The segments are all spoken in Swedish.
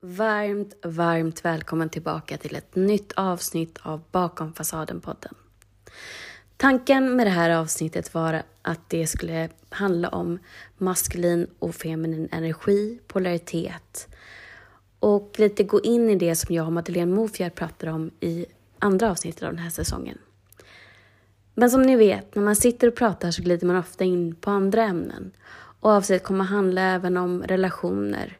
Varmt, varmt välkommen tillbaka till ett nytt avsnitt av Bakom fasaden-podden. Tanken med det här avsnittet var att det skulle handla om maskulin och feminin energi, polaritet och lite gå in i det som jag och Madeleine Mofjärd pratar om i andra avsnittet av den här säsongen. Men som ni vet, när man sitter och pratar så glider man ofta in på andra ämnen och avsnittet kommer handla även om relationer,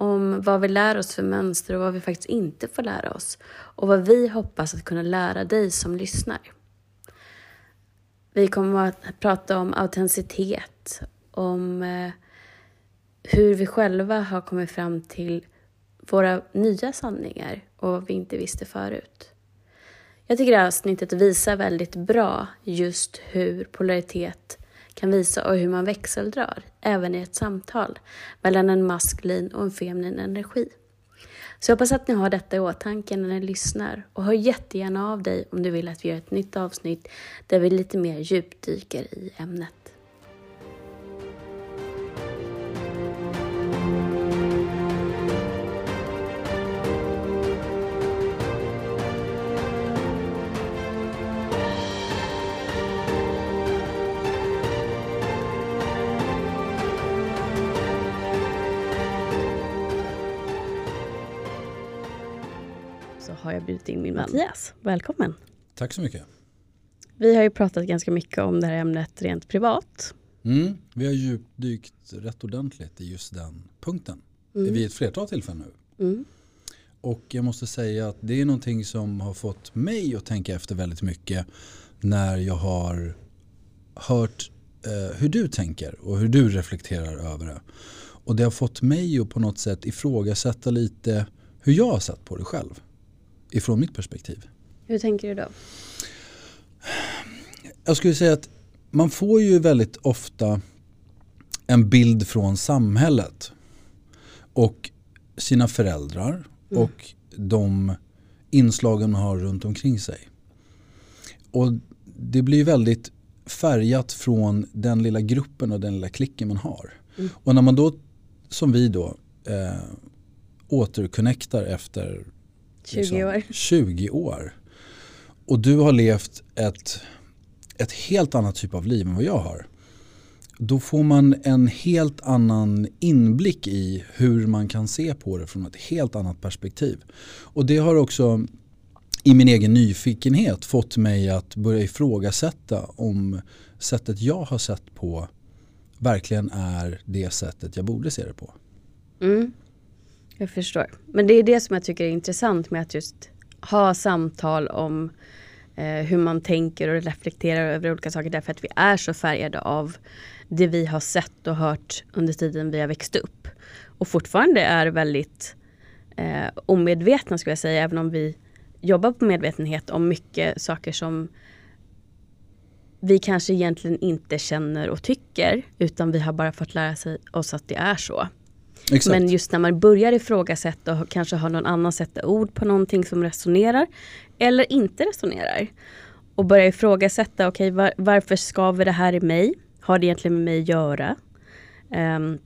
om vad vi lär oss för mönster och vad vi faktiskt inte får lära oss och vad vi hoppas att kunna lära dig som lyssnar. Vi kommer att prata om autenticitet, om eh, hur vi själva har kommit fram till våra nya sanningar och vad vi inte visste förut. Jag tycker det här avsnittet visar väldigt bra just hur polaritet kan visa och hur man växeldrar, även i ett samtal, mellan en maskulin och en feminin energi. Så jag hoppas att ni har detta i åtanke när ni lyssnar och hör jättegärna av dig om du vill att vi gör ett nytt avsnitt där vi lite mer djupdyker i ämnet. Har jag bjudit in min Mattias. Välkommen! Tack så mycket. Vi har ju pratat ganska mycket om det här ämnet rent privat. Mm, vi har djupdykt rätt ordentligt i just den punkten Mm. vid ett flertal tillfällen nu. Mm. Och jag måste säga att det är någonting som har fått mig att tänka efter väldigt mycket när jag har hört eh, hur du tänker och hur du reflekterar över det. Och det har fått mig att på något sätt ifrågasätta lite hur jag har sett på det själv. Ifrån mitt perspektiv. Hur tänker du då? Jag skulle säga att man får ju väldigt ofta en bild från samhället och sina föräldrar Mm. och de inslagen man har runt omkring sig. Och det blir väldigt färgat från den lilla gruppen och den lilla klicken man har. Mm. Och när man då, som vi då, eh, återconnectar efter 20 liksom, år? 20 år. Och du har levt ett, ett helt annat typ av liv än vad jag har. Då får man en helt annan inblick i hur man kan se på det från ett helt annat perspektiv. Och det har också i min egen nyfikenhet fått mig att börja ifrågasätta om sättet jag har sett på verkligen är det sättet jag borde se det på. Mm. Jag förstår. Men det är det som jag tycker är intressant med att just ha samtal om eh, hur man tänker och reflekterar över olika saker därför att vi är så färgade av det vi har sett och hört under tiden vi har växt upp. Och fortfarande är väldigt eh, omedvetna skulle jag säga, även om vi jobbar på medvetenhet om mycket saker som vi kanske egentligen inte känner och tycker, utan vi har bara fått lära sig oss att det är så. Exakt. Men just när man börjar ifrågasätta och kanske har någon annan sätta ord på någonting som resonerar eller inte resonerar. Och börjar ifrågasätta, okej var, varför skaver det här i mig? Har det egentligen med mig att göra? Um,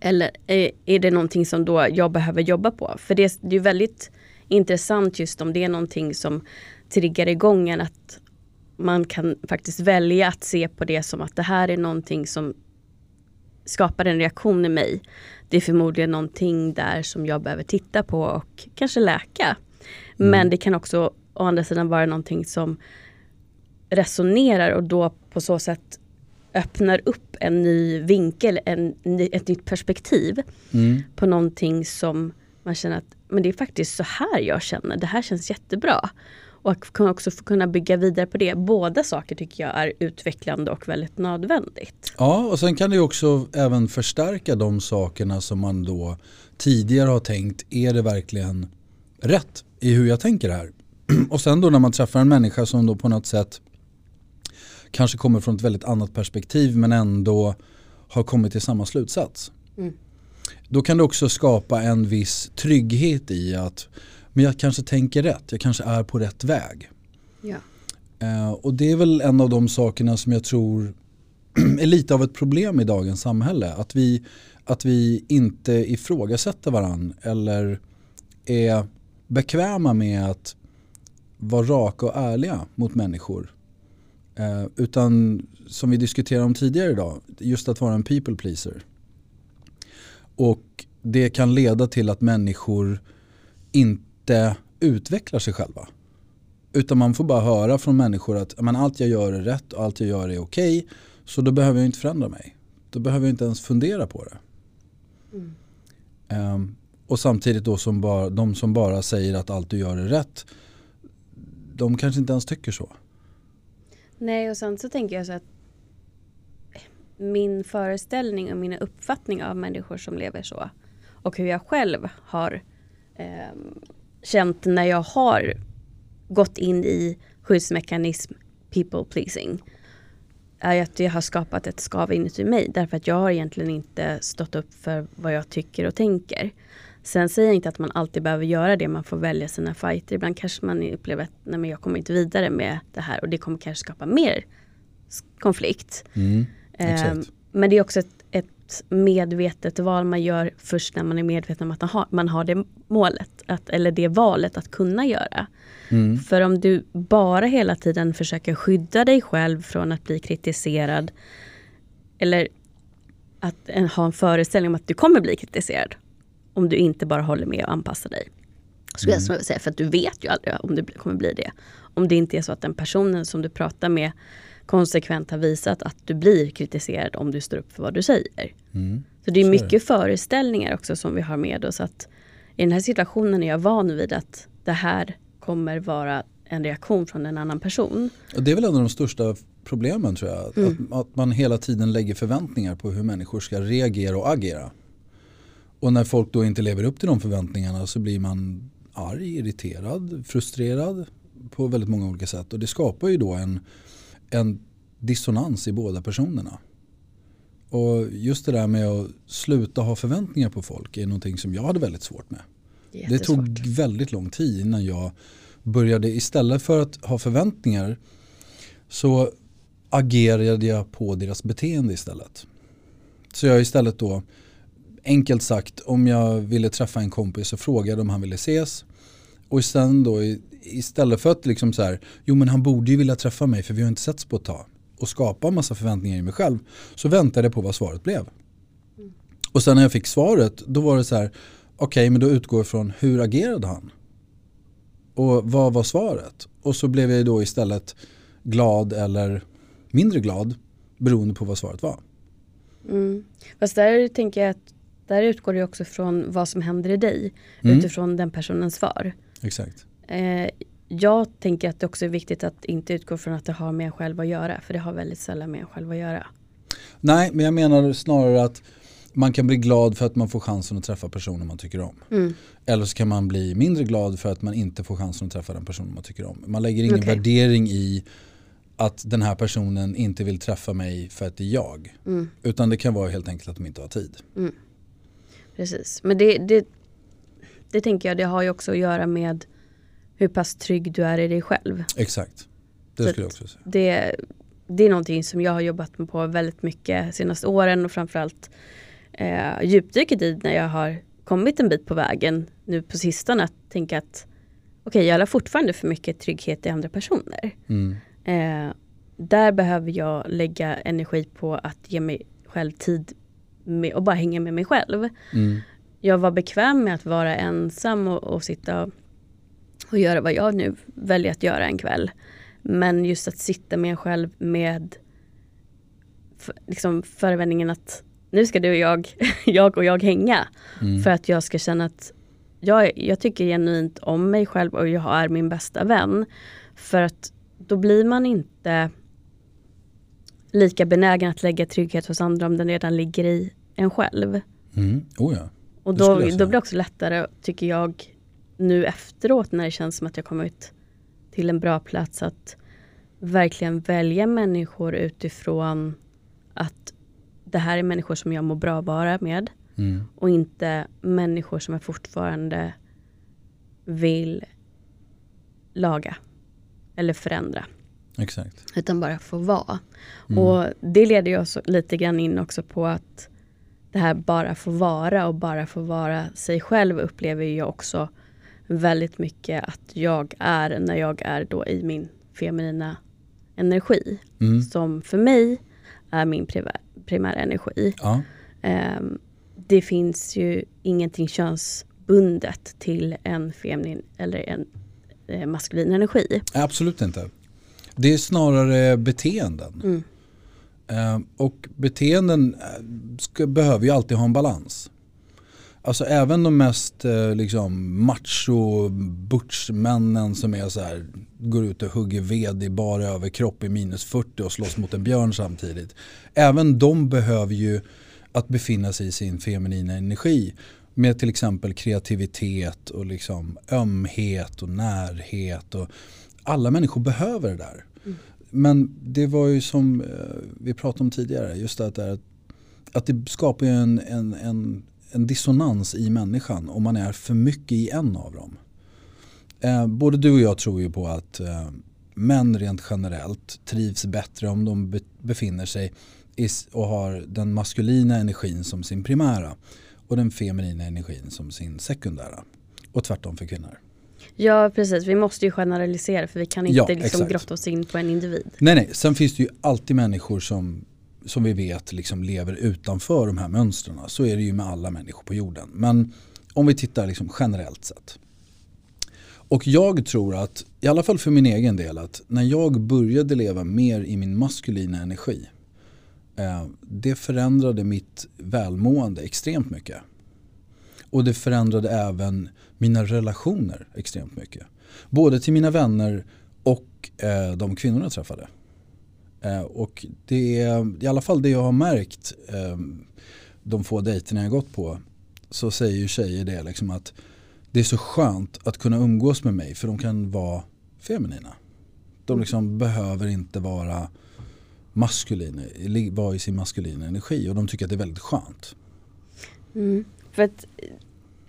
eller är, är det någonting som då jag behöver jobba på? För det, det är ju väldigt intressant just om det är någonting som triggar igång en att man kan faktiskt välja att se på det som att det här är någonting som skapar en reaktion i mig. Det är förmodligen någonting där som jag behöver titta på och kanske läka. Mm. Men det kan också å andra sidan vara någonting som resonerar och då på så sätt öppnar upp en ny vinkel, en, ett nytt perspektiv Mm. på någonting som man känner att men det är faktiskt så här jag känner, det här känns jättebra. Och kunna också få kunna bygga vidare på det. Båda saker tycker jag är utvecklande och väldigt nödvändigt. Ja, och sen kan det också även förstärka de sakerna som man då tidigare har tänkt, är det verkligen rätt i hur jag tänker här? Och sen då när man träffar en människa som då på något sätt kanske kommer från ett väldigt annat perspektiv men ändå har kommit till samma slutsats. Mm. Då kan det också skapa en viss trygghet i att men jag kanske tänker rätt, jag kanske är på rätt väg. Ja. Eh, och det är väl en av de sakerna som jag tror är lite av ett problem i dagens samhälle. Att vi Att vi inte ifrågasätter varandra eller är bekväma med att vara raka och ärliga mot människor. Eh, utan som vi diskuterade om tidigare idag, just att vara en people pleaser. Och det kan leda till att människor inte utvecklar sig själva. Utan man får bara höra från människor att men, allt jag gör är rätt och allt jag gör är okej. Okay, så då behöver jag inte förändra mig. Då behöver jag inte ens fundera på det. Mm. Um, och samtidigt då som bara, de som bara säger att allt du gör är rätt. De kanske inte ens tycker så. Nej och sen så tänker jag så att min föreställning och mina uppfattning av människor som lever så och hur jag själv har eh, känt när jag har gått in i skyddsmekanism people pleasing är att det har skapat ett skav inuti mig därför att jag har egentligen inte stått upp för vad jag tycker och tänker. Sen säger jag inte att man alltid behöver göra det, man får välja sina fighter. Ibland kanske man upplever att nej, men jag kommer inte vidare med det här och det kommer kanske skapa mer konflikt. Mm, um, men det är också ett, ett, medvetet val man gör först när man är medveten om att man har, man har det målet, att, eller det valet att kunna göra. Mm. För om du bara hela tiden försöker skydda dig själv från att bli kritiserad eller att en, ha en föreställning om att du kommer bli kritiserad om du inte bara håller med och anpassar dig. Skulle mm. jag säga, för att du vet ju aldrig om det kommer bli det. Om det inte är så att den personen som du pratar med konsekvent har visat att du blir kritiserad om du står upp för vad du säger. Mm. Så det är mycket föreställningar också som vi har med oss. att I den här situationen är jag van vid att det här kommer vara en reaktion från en annan person. Och det är väl en av de största problemen tror jag. Mm. Att, att man hela tiden lägger förväntningar på hur människor ska reagera och agera. Och när folk då inte lever upp till de förväntningarna så blir man arg, irriterad, frustrerad på väldigt många olika sätt. Och det skapar ju då en, en dissonans i båda personerna. Och just det där med att sluta ha förväntningar på folk är någonting som jag hade väldigt svårt med. Det tog väldigt lång tid innan jag började istället för att ha förväntningar så agerade jag på deras beteende istället. Så jag istället då enkelt sagt, om jag ville träffa en kompis så frågade om han ville ses. Och sen då istället för att liksom så här, jo men han borde ju vilja träffa mig för vi har inte setts på ett tag. Och skapa en massa förväntningar i mig själv. Så väntade jag på vad svaret blev. Mm. Och sen när jag fick svaret, då var det så här, okej okay, men då utgår jag från hur agerade han? Och vad var svaret? Och så blev jag då istället glad eller mindre glad beroende på vad svaret var. Mm. Fast där tänker jag att där utgår det också från vad som händer i dig mm. utifrån den personens svar. Exakt. Eh, jag tänker att det också är viktigt att inte utgå från att det har med en själv att göra. För det har väldigt sällan med en själv att göra. Nej, men jag menar snarare att man kan bli glad för att man får chansen att träffa personer man tycker om. Mm. Eller så kan man bli mindre glad för att man inte får chansen att träffa den personen man tycker om. Man lägger ingen okay. värdering i att den här personen inte vill träffa mig för att det är jag. Mm. Utan det kan vara helt enkelt att de inte har tid. Mm. Precis, men det, det, det tänker jag det har ju också att göra med hur pass trygg du är i dig själv. Exakt, det Så skulle jag också säga. Det, det är någonting som jag har jobbat på väldigt mycket senaste åren och framförallt eh, djupdyket i när jag har kommit en bit på vägen nu på sistone. Att tänka att okej, okay, jag har fortfarande för mycket trygghet i andra personer. Mm. Eh, där behöver jag lägga energi på att ge mig själv tid med, och bara hänga med mig själv. Mm. Jag var bekväm med att vara ensam och, och sitta och göra vad jag nu väljer att göra en kväll. Men just att sitta med en själv med liksom förevändningen att nu ska du och jag, jag och jag hänga. Mm. För att jag ska känna att jag, jag tycker genuint om mig själv och jag är min bästa vän. För att då blir man inte lika benägen att lägga trygghet hos andra om den redan ligger i en själv. Mm. Oh ja. Och då, då blir det också lättare, tycker jag, nu efteråt när det känns som att jag kommit till en bra plats att verkligen välja människor utifrån att det här är människor som jag mår bra vara med. Mm. Och inte människor som jag fortfarande vill laga eller förändra. Exakt. Utan bara få vara. Mm. Och det leder ju oss lite grann in också på att det här bara få vara och bara få vara sig själv upplever jag också väldigt mycket att jag är när jag är då i min feminina energi. Mm. Som för mig är min primär, primära energi. Ja. Ehm, det finns ju ingenting könsbundet till en feminin eller en eh, maskulin energi. Absolut inte. Det är snarare beteenden. Mm. Eh, och beteenden eh, ska, behöver ju alltid ha en balans. Alltså även de mest eh, liksom macho butchmännen som är så här, går ut och hugger ved i bara överkropp i minus 40 och slåss mot en björn samtidigt. Även de behöver ju att befinna sig i sin feminina energi med till exempel kreativitet och liksom ömhet och närhet. Och alla människor behöver det där. Men det var ju som eh, vi pratade om tidigare, just det att, det att det skapar ju en, en, en, en dissonans i människan om man är för mycket i en av dem. Eh, både du och jag tror ju på att eh, män rent generellt trivs bättre om de be, befinner sig i, och har den maskulina energin som sin primära och den feminina energin som sin sekundära. Och tvärtom för kvinnor. Ja precis, vi måste ju generalisera för vi kan inte Ja, liksom exakt. grotta oss in på en individ. Nej, nej. Sen finns det ju alltid människor som, som vi vet liksom lever utanför de här mönstren. Så är det ju med alla människor på jorden. Men om vi tittar liksom generellt sett. Och jag tror att, i alla fall för min egen del, att när jag började leva mer i min maskulina energi. Eh, det förändrade mitt välmående extremt mycket. Och det förändrade även mina relationer extremt mycket. Både till mina vänner och eh, de kvinnorna jag träffade. Eh, och det är i alla fall det jag har märkt eh, de få dejterna jag gått på. Så säger ju tjejer det liksom att det är så skönt att kunna umgås med mig för de kan vara feminina. De liksom behöver inte vara maskulina, li- vara i sin maskulina energi och de tycker att det är väldigt skönt. Mm. För att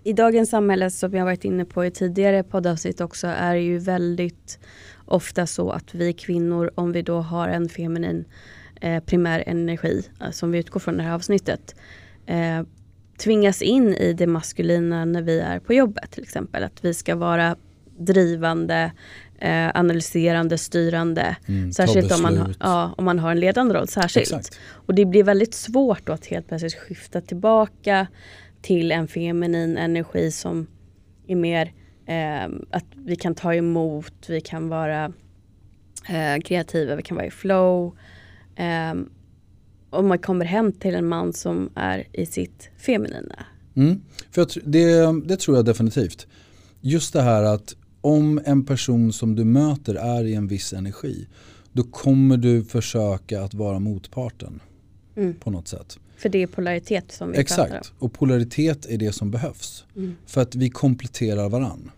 i dagens samhälle som jag varit inne på i tidigare poddavsnitt också är det ju väldigt ofta så att vi kvinnor om vi då har en feminin eh, primär energi eh, som vi utgår från det här avsnittet eh, tvingas in i det maskulina när vi är på jobbet till exempel. Att vi ska vara drivande, eh, analyserande, styrande. Mm, Särskilt om man, ja, om man har en ledande roll. Särskilt. Exakt. Och det blir väldigt svårt då att helt plötsligt skifta tillbaka till en feminin energi som är mer eh, att vi kan ta emot, vi kan vara eh, kreativa, vi kan vara i flow. Eh, om man kommer hem till en man som är i sitt feminina. Mm. För det, det tror jag definitivt. Just det här att om en person som du möter är i en viss energi då kommer du försöka att vara motparten Mm. på något sätt. För det är polaritet som vi pratar om. Exakt, och polaritet är det som behövs. Mm. För att vi kompletterar varann.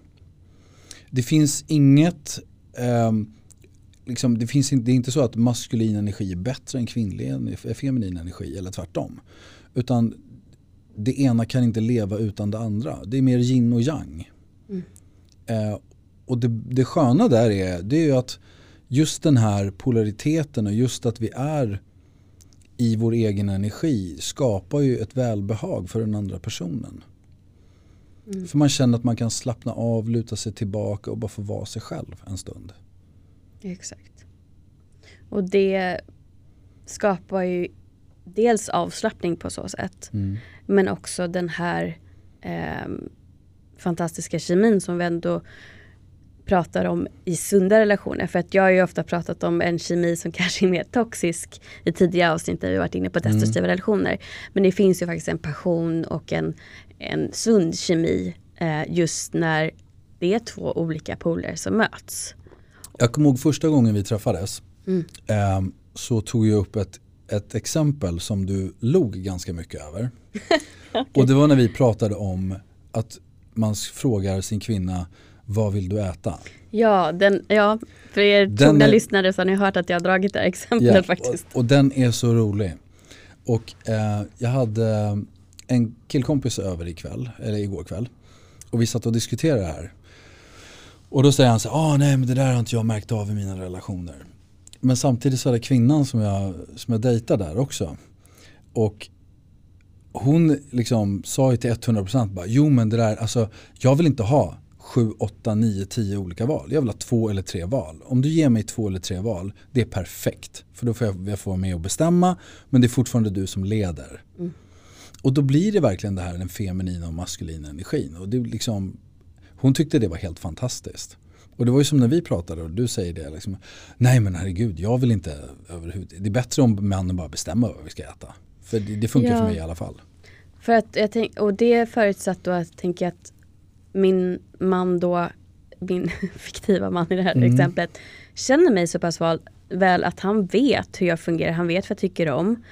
Det finns inget, ehm, liksom, det, finns det är inte så att maskulin energi är bättre än kvinnlig en- feminin energi eller tvärtom. Utan det ena kan inte leva utan det andra. Det är mer yin och yang. Mm. Eh, och det, det sköna där är, det är ju att just den här polariteten och just att vi är i vår egen energi skapar ju ett välbehag för den andra personen. Mm. För man känner att man kan slappna av, luta sig tillbaka och bara få vara sig själv en stund. Exakt. Och det skapar ju dels avslappning på så sätt. Mm. Men också den här ehm, fantastiska kemin som vi ändå pratar om i sunda relationer. För att jag har ju ofta pratat om en kemi som kanske är mer toxisk i tidigare avsnitt där vi varit inne på destruktiva relationer. Men det finns ju faktiskt en passion och en, en sund kemi eh, just när det är två olika poler som möts. Jag kommer ihåg första gången vi träffades Mm. ehm, så tog jag upp ett, ett exempel som du log ganska mycket över. Och det var när vi pratade om att man frågar sin kvinna vad vill du äta? Ja, den, ja för er Den trogna är- lyssnare så har ni hört att jag har dragit det här exemplet faktiskt. Och, och den är så rolig. Och eh, jag hade en killkompis över ikväll, eller igår kväll. Och vi satt och diskuterade det här. Och då säger han så här, ah, nej men det där har inte jag märkt av i mina relationer. Men samtidigt så är det kvinnan som jag, som jag dejtar där också. Och hon liksom sa ju till 100% bara, jo men det där, alltså jag vill inte ha 7, 8, 9, 10 olika val. Jag vill ha två eller tre val. Om du ger mig två eller tre val, det är perfekt. För då får jag, jag får med och bestämma, men det är fortfarande du som leder. Mm. Och då blir det verkligen det här den feminina och maskulina energin. Och det liksom, hon tyckte det var helt fantastiskt. Och det var ju som när vi pratade och du säger det. Liksom, Nej men herregud, jag vill inte överhuvudtaget. Det är bättre om männen bara bestämmer vad vi ska äta. För det, det funkar ja. för mig i alla fall. För att jag tänk, och det förutsatt då att tänka att min man då, min fiktiva man i det här mm. exemplet, känner mig så pass väl att han vet hur jag fungerar, han vet vad jag tycker om.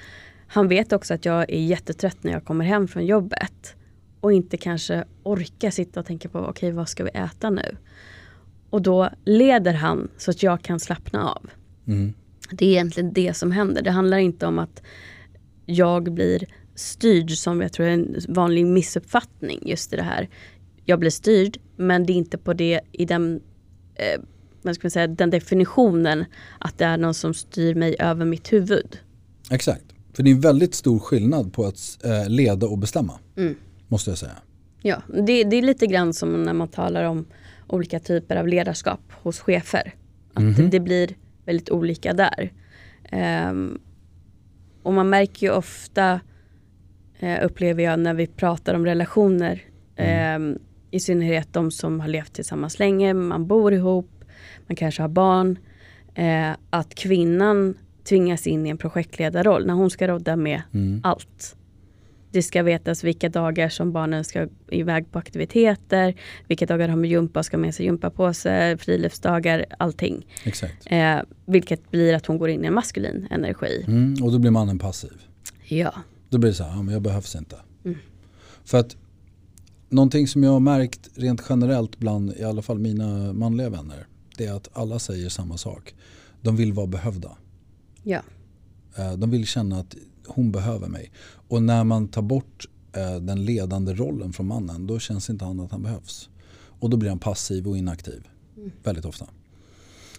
Han vet också att jag är jättetrött när jag kommer hem från jobbet och inte kanske orkar sitta och tänka på okej okay, vad ska vi äta nu? Och då leder han så att jag kan slappna av. Mm. Det är egentligen det som händer. Det handlar inte om att jag blir styrd som jag tror är en vanlig missuppfattning just i det här. Jag blir styrd men det är inte på det i den, eh, vad ska man säga, den definitionen att det är någon som styr mig över mitt huvud. Exakt, för det är en väldigt stor skillnad på att eh, leda och bestämma. Mm. Måste jag säga. Ja, det, det, är lite grann som när man talar om olika typer av ledarskap hos chefer. Att mm -hmm. det, blir väldigt olika där. Um, och man märker ju ofta, uh, upplever jag när vi pratar om relationer, mm. um, i synnerhet de som har levt tillsammans länge, man bor ihop, man kanske har barn, uh, att kvinnan tvingas in i en projektledarroll när hon ska rodda med mm. allt det ska vetas vilka dagar som barnen ska iväg på aktiviteter, vilka dagar har gympa och ska med sig gympapåse, friluftsdagar, allting. Exakt. Eh, vilket blir att hon går in i en maskulin energi. Mm, och då blir mannen passiv. Ja. Då blir det så här, ja, men jag behövs inte. Mm. För att någonting som jag har märkt rent generellt bland i alla fall mina manliga vänner, det är att alla säger samma sak. De vill vara behövda. Ja. Eh, de vill känna att hon behöver mig. Och när man tar bort eh, den ledande rollen från mannen då känns inte han att han behövs. Och då blir han passiv och inaktiv. Mm. Väldigt ofta.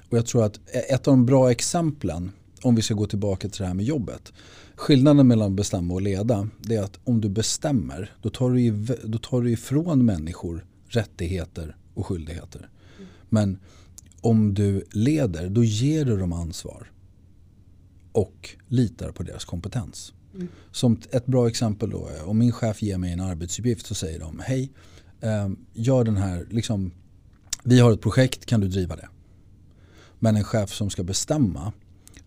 Och jag tror att ett av de bra exemplen om vi ska gå tillbaka till det här med jobbet. Skillnaden mellan bestämma och leda det är att om du bestämmer då tar du, då tar du ifrån människor rättigheter och skyldigheter. Men om du leder då ger du dem ansvar och litar på deras kompetens. Mm. Som ett bra exempel då, om min chef ger mig en arbetsuppgift så säger de hej, eh, gör den här, liksom, vi har ett projekt, kan du driva det? Men en chef som ska bestämma,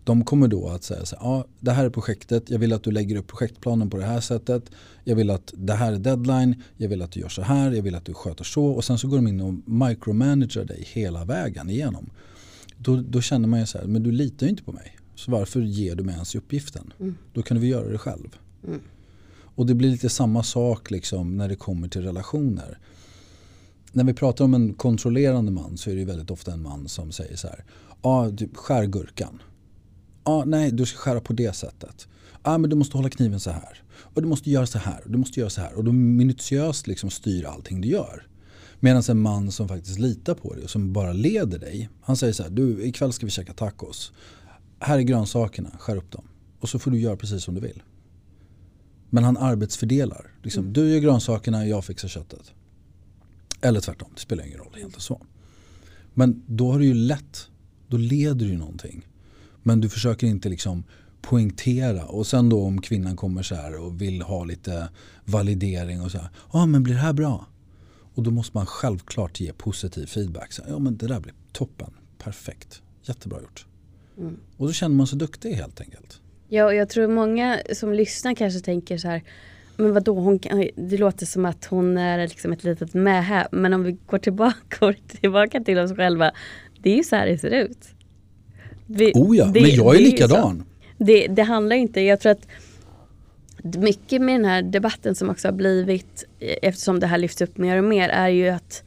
de kommer då att säga så här, ja det här är projektet, jag vill att du lägger upp projektplanen på det här sättet, jag vill att det här är deadline, jag vill att du gör så här, jag vill att du sköter så och sen så går de in och micromanager dig hela vägen igenom. Då, då känner man ju så här, men du litar ju inte på mig. Så varför ger du mig ens uppgiften? Mm. Då kan du väl göra det själv. Mm. Och det blir lite samma sak liksom när det kommer till relationer. När vi pratar om en kontrollerande man så är det väldigt ofta en man som säger så här. Ja, ah, skär gurkan. Ah, nej, du ska skära på det sättet. Ah, men du måste hålla kniven så här. Och du måste göra så här. Och du måste göra så här. Och du minutiöst liksom styr allting du gör. Medan en man som faktiskt litar på dig och som bara leder dig. Han säger så här, du ikväll ska vi käka tacos här är grönsakerna, skär upp dem. Och så får du göra precis som du vill. Men han arbetsfördelar. Liksom, mm. Du gör grönsakerna, jag fixar köttet. Eller tvärtom, det spelar ingen roll. Helt så. Men då har du ju lätt, då leder du ju någonting. Men du försöker inte liksom poängtera. Och sen då om kvinnan kommer så här och vill ha lite validering och så här. Ja ah, men blir det här bra? Och då måste man självklart ge positiv feedback. Så, ja men det där blir toppen, perfekt, jättebra gjort. Mm. Och då känner man sig duktig helt enkelt. Ja, och jag tror många som lyssnar kanske tänker så här men vadå, hon, det låter som att hon är liksom ett litet mähä. Men om vi går tillbaka, tillbaka till oss själva. Det är ju så här det ser ut. Vi, oh ja, det, men jag är likadan. Det, det handlar inte, jag tror att mycket med den här debatten som också har blivit, eftersom det här lyfts upp mer och mer, är ju att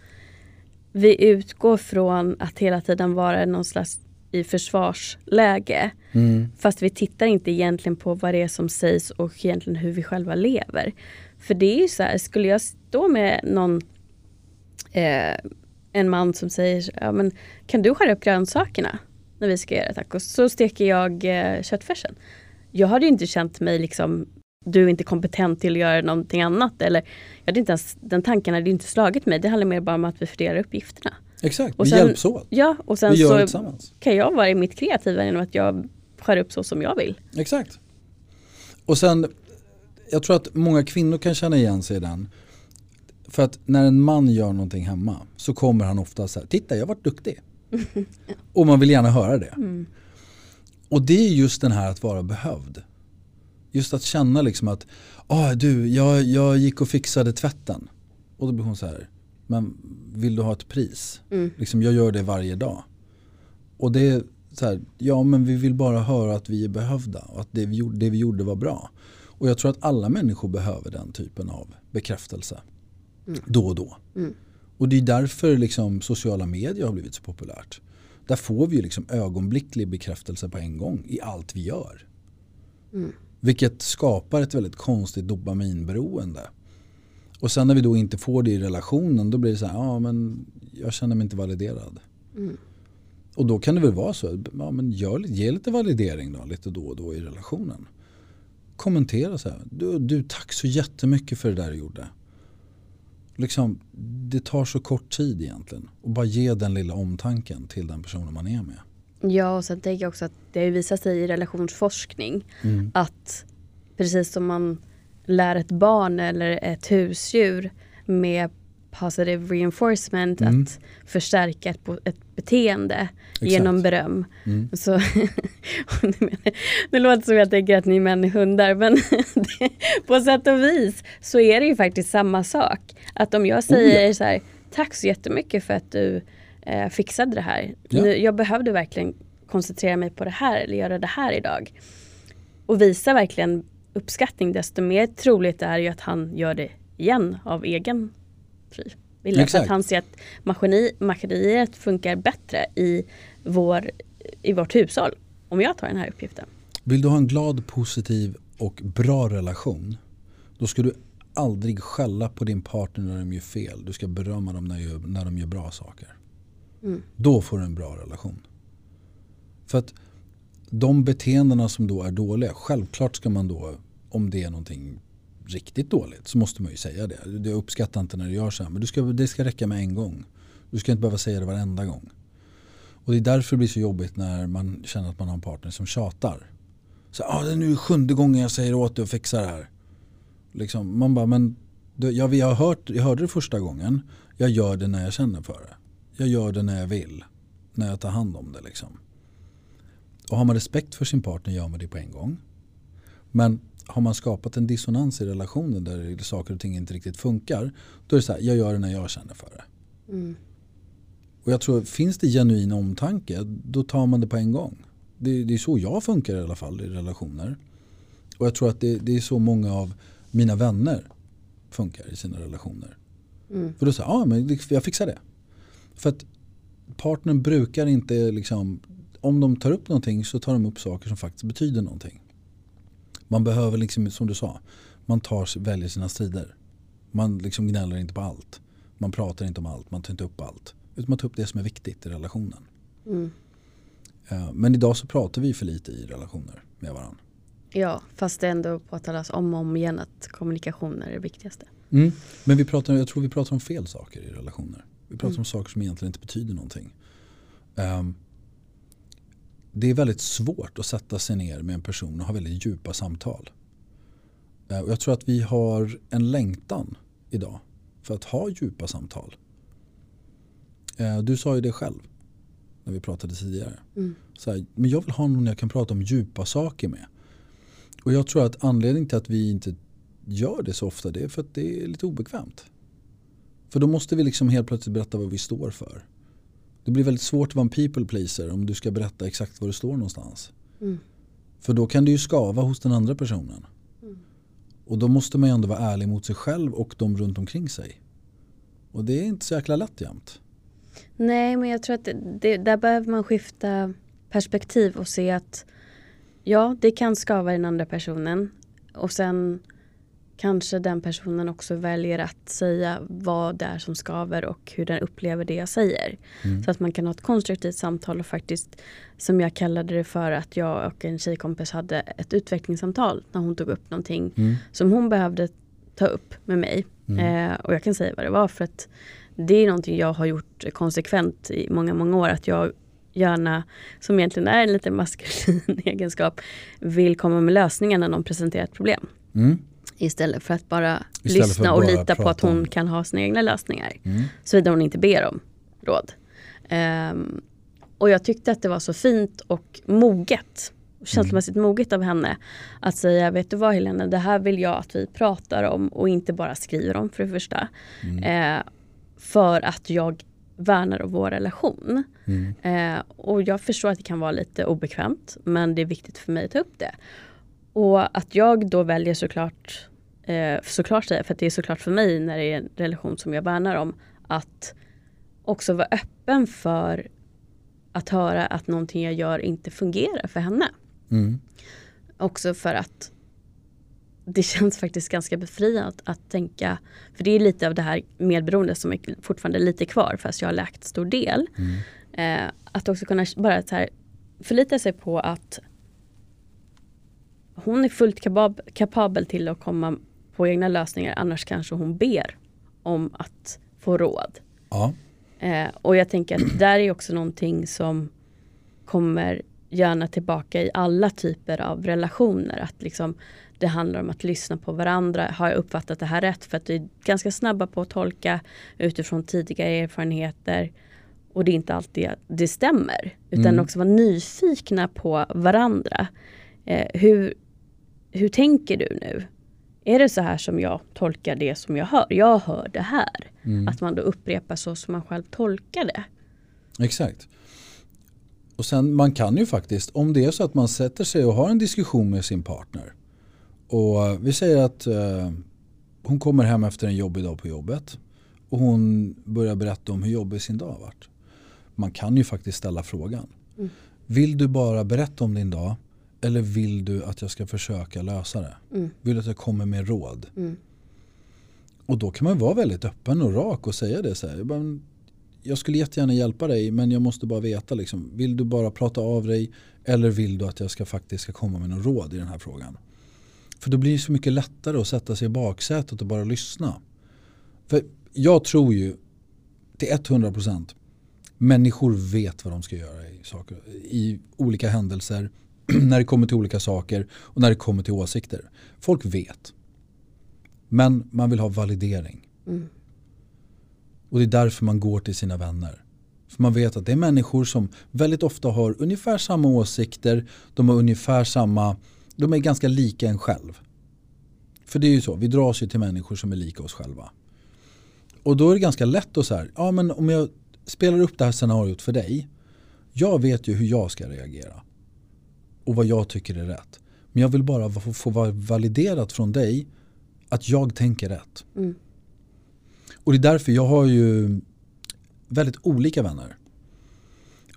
vi utgår från att hela tiden vara någon slags i försvarsläge. Mm. Fast vi tittar inte egentligen på vad det är som sägs och egentligen hur vi själva lever. För det är ju så här, skulle jag stå med någon eh, en man som säger ja, men, kan du skära upp grönsakerna när vi ska göra tacos så steker jag eh, köttfärsen. Jag hade ju inte känt mig liksom du är inte kompetent till att göra någonting annat. Eller, jag hade inte ens, den tanken hade inte slagit mig. Det handlar mer bara om att vi fördelar uppgifterna. Exakt, Och vi sen- hjälps åt. Ja, och sen Vi gör det så tillsammans. kan jag vara i mitt kreativa genom att jag skär upp så som jag vill. Exakt. Och sen, jag tror att många kvinnor kan känna igen sig i den. För att när en man gör någonting hemma så kommer han ofta så här, titta jag har varit duktig. Och man vill gärna höra det. Och det är just den här att vara behövd. Just att känna liksom att, ah, du, jag, jag gick och fixade tvätten. Och då blir hon så här, men vill du ha ett pris? Liksom, jag gör det varje dag. Och det är så här, ja men vi vill bara höra att vi är behövda och att det vi gjorde, det vi gjorde var bra. Och jag tror att alla människor behöver den typen av bekräftelse. Då och då. Och det är därför liksom sociala medier har blivit så populärt. Där får vi liksom ögonblicklig bekräftelse på en gång i allt vi gör. Vilket skapar ett väldigt konstigt dopaminberoende. Och sen när vi då inte får det i relationen då blir det så här, ja men jag känner mig inte validerad. Och då kan det väl vara så, ja, men gör, ge lite validering då, lite då och då i relationen. Kommentera så här, du, du tack så jättemycket för det där du gjorde. Liksom, det tar så kort tid egentligen. Och bara ge den lilla omtanken till den personen man är med. Ja, och sen tänker jag också att det har visat sig i relationsforskning att precis som man lär ett barn eller ett husdjur med positive reinforcement att förstärka ett, ett beteende genom beröm. Så, nu menar- det låter som jag tänker att ni män är hundar men på sätt och vis så är det ju faktiskt samma sak. Att om jag säger så här, tack så jättemycket för att du eh, fixade det här. Ja. Nu, jag behövde verkligen koncentrera mig på det här eller göra det här idag. Och visa verkligen uppskattning desto mer troligt är ju att han gör det igen av egen fri vilja. För Exakt. att han ser att maskineri, maskineriet funkar bättre i, vår, i vårt hushåll. Om jag tar den här uppgiften. Vill du ha en glad, positiv och bra relation då ska du aldrig skälla på din partner när de gör fel. Du ska berömma dem när, de gör- när de gör bra saker. Då får du en bra relation. För att de beteendena som då är dåliga, självklart ska man då, om det är någonting riktigt dåligt så måste man ju säga det. Jag uppskattar inte när du gör så här men du ska, det ska räcka med en gång. Du ska inte behöva säga det varenda gång. Och det är därför det blir så jobbigt när man känner att man har en partner som tjatar. Så, ah, det är nu sjunde gången jag säger åt dig att fixa det här. Liksom, man bara, men du, jag, jag, har hört, jag hörde det första gången. Jag gör det när jag känner för det. Jag gör det när jag vill. När jag tar hand om det. Liksom. Och har man respekt för sin partner gör man det på en gång. Men har man skapat en dissonans i relationen där saker och ting inte riktigt funkar. Då är det så här, jag gör det när jag känner för det. Och jag tror, finns det genuin omtanke, då tar man det på en gång. Det, det är så jag funkar i alla fall i relationer. Och jag tror att det, det är så många av mina vänner funkar i sina relationer. För då säger ja men jag fixar det. För att partnern brukar inte liksom, om de tar upp någonting så tar de upp saker som faktiskt betyder någonting. Man behöver liksom, som du sa, man tar, väljer sina strider. Man liksom gnäller inte på allt. Man pratar inte om allt, man tar inte upp allt. Utan man tar upp det som är viktigt i relationen. Eh, Men idag så pratar vi för lite i relationer med varandra. Ja, fast det ändå påtalas om och om igen att kommunikation är det viktigaste. Mm. Men vi pratar, jag tror vi pratar om fel saker i relationer. Vi pratar om saker som egentligen inte betyder någonting. Ehm, det är väldigt svårt att sätta sig ner med en person och ha väldigt djupa samtal. Eh, och jag tror att vi har en längtan idag för att ha djupa samtal. Eh, du sa ju det själv när vi pratade tidigare. Så här, men jag vill ha någon jag kan prata om djupa saker med. Och jag tror att anledningen till att vi inte gör det så ofta det är för att det är lite obekvämt. För då måste vi liksom helt plötsligt berätta vad vi står för. Det blir väldigt svårt att vara en people pleaser om du ska berätta exakt var du står någonstans. För då kan det ju skava hos den andra personen. Och då måste man ju ändå vara ärlig mot sig själv och de runt omkring sig. Och det är inte så jäkla lätt jämt. Nej, men jag tror att det, det, där behöver man skifta perspektiv och se att ja, det kan skava den andra personen och sen kanske den personen också väljer att säga vad det är som skaver och hur den upplever det jag säger. Mm. Så att man kan ha ett konstruktivt samtal och faktiskt, som jag kallade det för, att jag och en tjejkompis hade ett utvecklingssamtal när hon tog upp någonting mm. som hon behövde ta upp med mig. Mm. Eh, och jag kan säga vad det var för att det är någonting jag har gjort konsekvent i många, många år. Att jag gärna, som egentligen är en lite maskulin egenskap, vill komma med lösningar när någon presenterar ett problem. Istället för att bara Istället lyssna och lita på att hon om. kan ha sina egna lösningar. Mm. Såvida hon inte ber om råd. Um, och jag tyckte att det var så fint och moget. Känslomässigt mm. moget av henne. Att säga, vet du vad Helena, det här vill jag att vi pratar om och inte bara skriver om för det första. Mm. Uh, för att jag värnar om vår relation. Mm. Uh, och jag förstår att det kan vara lite obekvämt men det är viktigt för mig att ta upp det. Och att jag då väljer såklart, eh, såklart säga, för att det är såklart för mig när det är en relation som jag värnar om, att också vara öppen för att höra att någonting jag gör inte fungerar för henne. Mm. Också för att det känns faktiskt ganska befriande att, att tänka, för det är lite av det här medberoende som är fortfarande lite kvar fast jag har läkt stor del. Mm. Eh, att också kunna bara så här, förlita sig på att hon är fullt kapab kapabel till att komma på egna lösningar. Annars kanske hon ber om att få råd. Ja. Eh, och jag tänker att där är också någonting som kommer gärna tillbaka i alla typer av relationer. Att liksom, det handlar om att lyssna på varandra. Har jag uppfattat det här rätt? För att vi är ganska snabba på att tolka utifrån tidigare erfarenheter. Och det är inte alltid det stämmer. Utan mm. också vara nyfikna på varandra. Eh, hur, hur tänker du nu? Är det så här som jag tolkar det som jag hör? Jag hör det här. Mm. Att man då upprepar så som man själv tolkar det. Exakt. Och sen man kan ju faktiskt, om det är så att man sätter sig och har en diskussion med sin partner. Och vi säger att eh, hon kommer hem efter en jobbig dag på jobbet. Och hon börjar berätta om hur jobbig sin dag har varit. Man kan ju faktiskt ställa frågan. Mm. Vill du bara berätta om din dag eller vill du att jag ska försöka lösa det? Mm. Vill du att jag kommer med råd? Mm. Och då kan man vara väldigt öppen och rak och säga det så här. Jag skulle jättegärna hjälpa dig men jag måste bara veta. Liksom, vill du bara prata av dig eller vill du att jag ska faktiskt ska komma med någon råd i den här frågan? För då blir det så mycket lättare att sätta sig i baksätet och bara lyssna. För jag tror ju till 100% människor vet vad de ska göra i, saker, i olika händelser när det kommer till olika saker och när det kommer till åsikter. Folk vet. Men man vill ha validering. Mm. Och det är därför man går till sina vänner. För man vet att det är människor som väldigt ofta har ungefär samma åsikter. De har ungefär samma, de är ganska lika en själv. För det är ju så, vi dras ju till människor som är lika oss själva. Och då är det ganska lätt att säga, ja men om jag spelar upp det här scenariot för dig. Jag vet ju hur jag ska reagera och vad jag tycker är rätt. Men jag vill bara få, få vara validerat från dig att jag tänker rätt. Mm. Och det är därför jag har ju väldigt olika vänner.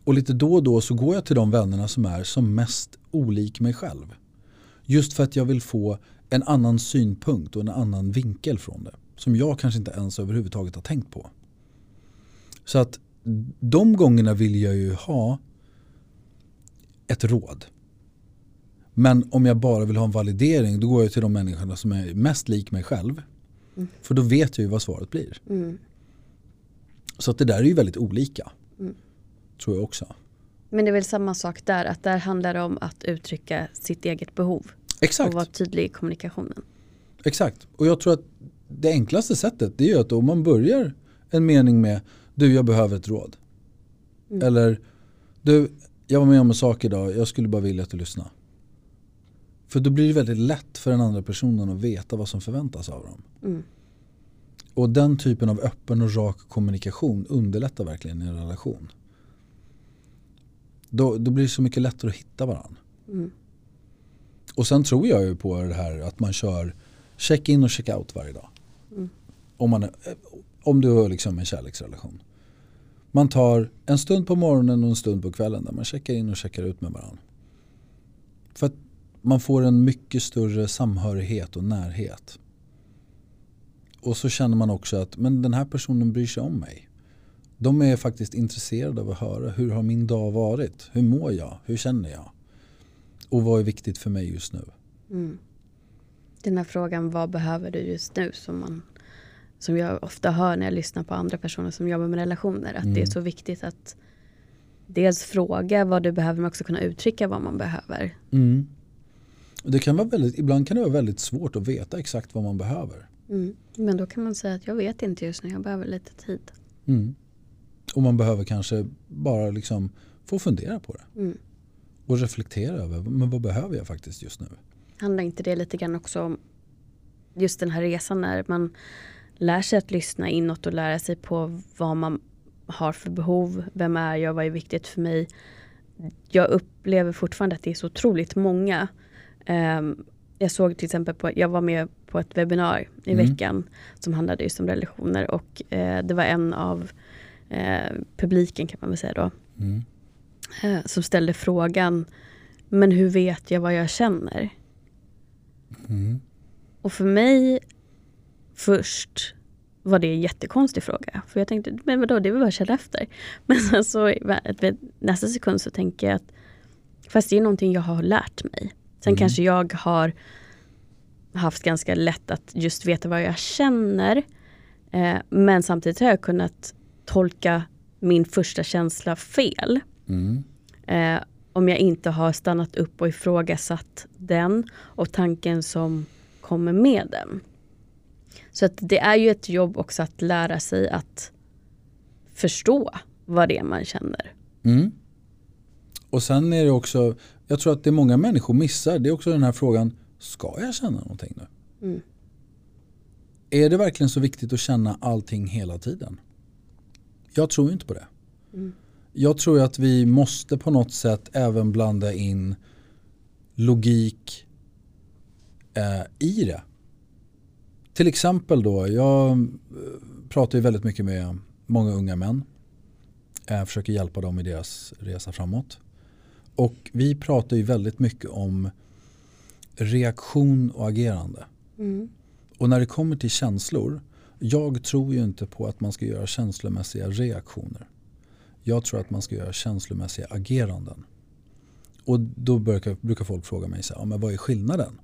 Och lite då och då så går jag till de vännerna som är som mest olik mig själv. Just för att jag vill få en annan synpunkt och en annan vinkel från det. Som jag kanske inte ens överhuvudtaget har tänkt på. Så att de gångerna vill jag ju ha ett råd. Men om jag bara vill ha en validering då går jag till de människorna som är mest lik mig själv. Mm. För då vet jag ju vad svaret blir. Mm. Så att det där är ju väldigt olika. Mm. Tror jag också. Men det är väl samma sak där, att där handlar det om att uttrycka sitt eget behov. Exakt. Och vara tydlig i kommunikationen. Exakt. Och jag tror att det enklaste sättet det är ju att om man börjar en mening med du jag behöver ett råd. Mm. Eller du jag var med om en sak idag, jag skulle bara vilja att du lyssnar. För då blir det väldigt lätt för den andra personen att veta vad som förväntas av dem. Mm. Och den typen av öppen och rak kommunikation underlättar verkligen en relation. Då, då blir det så mycket lättare att hitta varandra. Mm. Och sen tror jag ju på det här att man kör check-in och check-out varje dag. Mm. Om, man, om du har liksom en kärleksrelation. Man tar en stund på morgonen och en stund på kvällen där man checkar in och checkar ut med varandra. För att man får en mycket större samhörighet och närhet. Och så känner man också att men den här personen bryr sig om mig. De är faktiskt intresserade av att höra hur har min dag varit? Hur mår jag? Hur känner jag? Och vad är viktigt för mig just nu? Mm. Den här frågan, vad behöver du just nu? Som, man, som jag ofta hör när jag lyssnar på andra personer som jobbar med relationer. Att mm. det är mm. så viktigt att dels fråga vad du behöver men också kunna uttrycka vad man behöver. Mm. Det kan vara väldigt, ibland kan det vara väldigt svårt att veta exakt vad man behöver. Mm. Men då kan man säga att jag vet inte just nu, jag behöver lite tid. Mm. Och man behöver kanske bara liksom få fundera på det. Mm. Och reflektera över men vad behöver jag faktiskt just nu. Handlar inte det lite grann också om just den här resan när man lär sig att lyssna inåt och lära sig på vad man har för behov. Vem är jag? Vad är viktigt för mig? Jag upplever fortfarande att det är så otroligt många. Um, jag såg till exempel på, jag var med på ett webbinar i mm. veckan som handlade just om relationer och uh, det var en av uh, publiken kan man väl säga då. Mm. Uh, som ställde frågan, men hur vet jag vad jag känner? Mm. Och för mig först var det en jättekonstig fråga. För jag tänkte, men vadå, det är väl bara att känna efter. Men sen så nästa sekund så tänker jag att fast det är någonting jag har lärt mig. Sen mm. kanske jag har haft ganska lätt att just veta vad jag känner. Eh, men samtidigt har jag kunnat tolka min första känsla fel. Mm. Eh, om jag inte har stannat upp och ifrågasatt den och tanken som kommer med den. Så att det är ju ett jobb också att lära sig att förstå vad det är man känner. Mm. Och sen är det också, jag tror att det många människor missar, det är också den här frågan, ska jag känna någonting nu? Mm. Är det verkligen så viktigt att känna allting hela tiden? Jag tror inte på det. Mm. Jag tror att vi måste på något sätt även blanda in logik eh, i det. Till exempel då, jag eh, pratar ju väldigt mycket med många unga män. Jag försöker hjälpa dem i deras resa framåt. Och vi pratar ju väldigt mycket om reaktion och agerande. Mm. Och när det kommer till känslor, jag tror ju inte på att man ska göra känslomässiga reaktioner. Jag tror att man ska göra känslomässiga ageranden. Och då brukar, brukar folk fråga mig så här, men vad är skillnaden?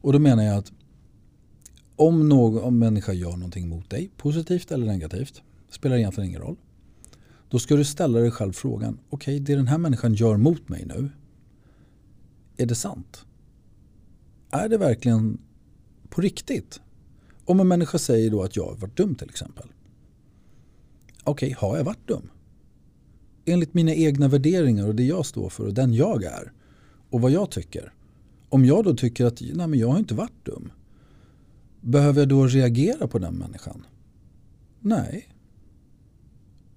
Och då menar jag att om någon människa gör någonting mot dig, positivt eller negativt, spelar egentligen ingen roll. Då ska du ställa dig själv frågan, okej okay, det den här människan gör mot mig nu, är det sant? Är det verkligen på riktigt? Om en människa säger då att jag har varit dum till exempel. Okej, okay, har jag varit dum? Enligt mina egna värderingar och det jag står för och den jag är och vad jag tycker. Om jag då tycker att nej men jag har inte varit dum. Behöver jag då reagera på den människan? Nej.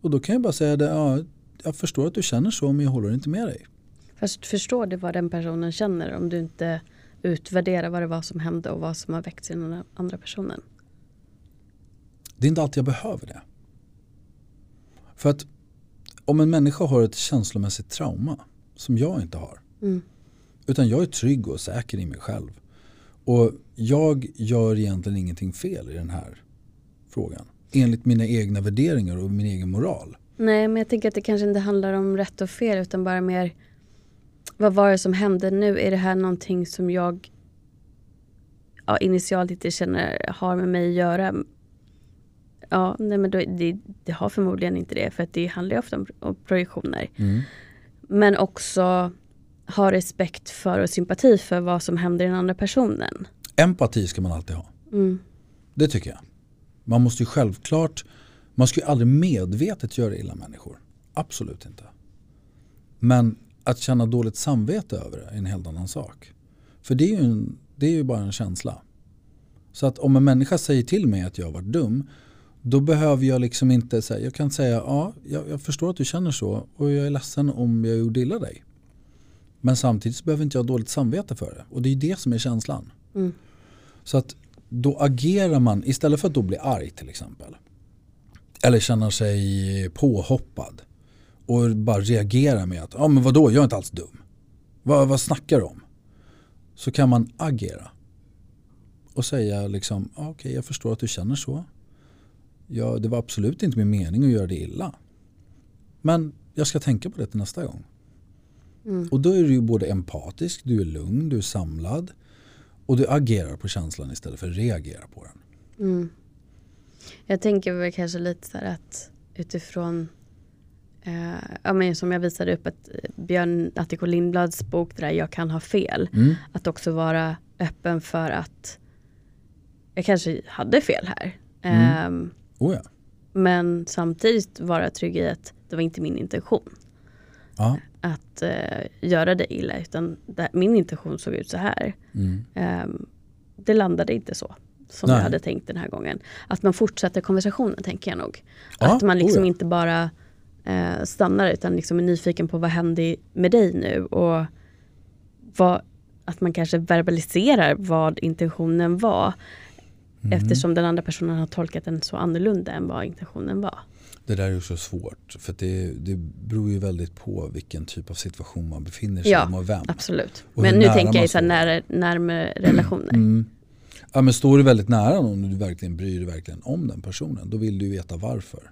Och då kan jag bara säga det, ja, jag förstår att du känner så men jag håller inte med dig. Fast förstår du vad den personen känner om du inte utvärderar vad det var som hände och vad som har väckts i den andra personen? Det är inte alltid jag behöver det. För att om en människa har ett känslomässigt trauma som jag inte har. Mm. Utan jag är trygg och säker i mig själv. Och jag gör egentligen ingenting fel i den här frågan. Enligt mina egna värderingar och min egen moral. Nej, men jag tänker att det kanske inte handlar om rätt och fel utan bara mer vad var det som hände nu? Är det här någonting som jag ja, initialt inte känner har med mig att göra? Ja, nej men då, det, det, har förmodligen inte det för att det handlar ju ofta om, om projektioner. Mm. Men också ha respekt för och sympati för vad som händer i den andra personen. Empati ska man alltid ha. Mm. Det tycker jag. Man måste ju självklart, man ska ju aldrig medvetet göra illa människor. Absolut inte. Men att känna dåligt samvete över det är en helt annan sak. För det är ju, en, det är ju bara en känsla. Så att om en människa säger till mig att jag har varit dum då behöver jag liksom inte säga, jag kan säga ja, jag, jag, förstår att du känner så och jag är ledsen om jag gjorde illa dig. Men samtidigt behöver inte jag ha dåligt samvete för det. Och det är det som är känslan. Mm. Så att då agerar man, istället för att då bli arg till exempel. Eller känna sig påhoppad. Och bara reagera med att, ja men vadå, jag är inte alls dum. Vad, vad snackar du om? Så kan man agera. och säga liksom, ah, okej okay, jag förstår att du känner så. Ja, det var absolut inte min mening att göra det illa. Men jag ska tänka på det till nästa gång. Mm. Och då är du både empatisk, du är lugn, du är samlad. Och du agerar på känslan istället för att reagera på den. Mm. Jag tänker väl kanske lite så här att utifrån eh, ja, men som jag visade upp att eh, Björn Attiko Lindblads bok där Jag kan ha fel. Mm. Att också vara öppen för att jag kanske hade fel här. Mm. Eh, oh ja. Men samtidigt vara trygg i att det var inte min intention. Ja. Att eh, göra det illa utan det, min intention såg ut så här. Mm. Eh, det landade inte så som Nej. jag hade tänkt den här gången. Att man fortsätter konversationen tänker jag nog. Ja, att man liksom oh ja. inte bara eh, stannar utan liksom är nyfiken på vad händer med dig nu och vad, att man kanske verbaliserar vad intentionen var. Mm. Eftersom den andra personen har tolkat den så annorlunda än vad intentionen var. Det där är så svårt för det, det beror ju väldigt på vilken typ av situation man befinner sig ja, i och vem. Absolut. Men nu tänker jag när, närmare relationer. Mm. Ja, men står du väldigt nära någon och du verkligen bryr dig verkligen om den personen då vill du veta varför.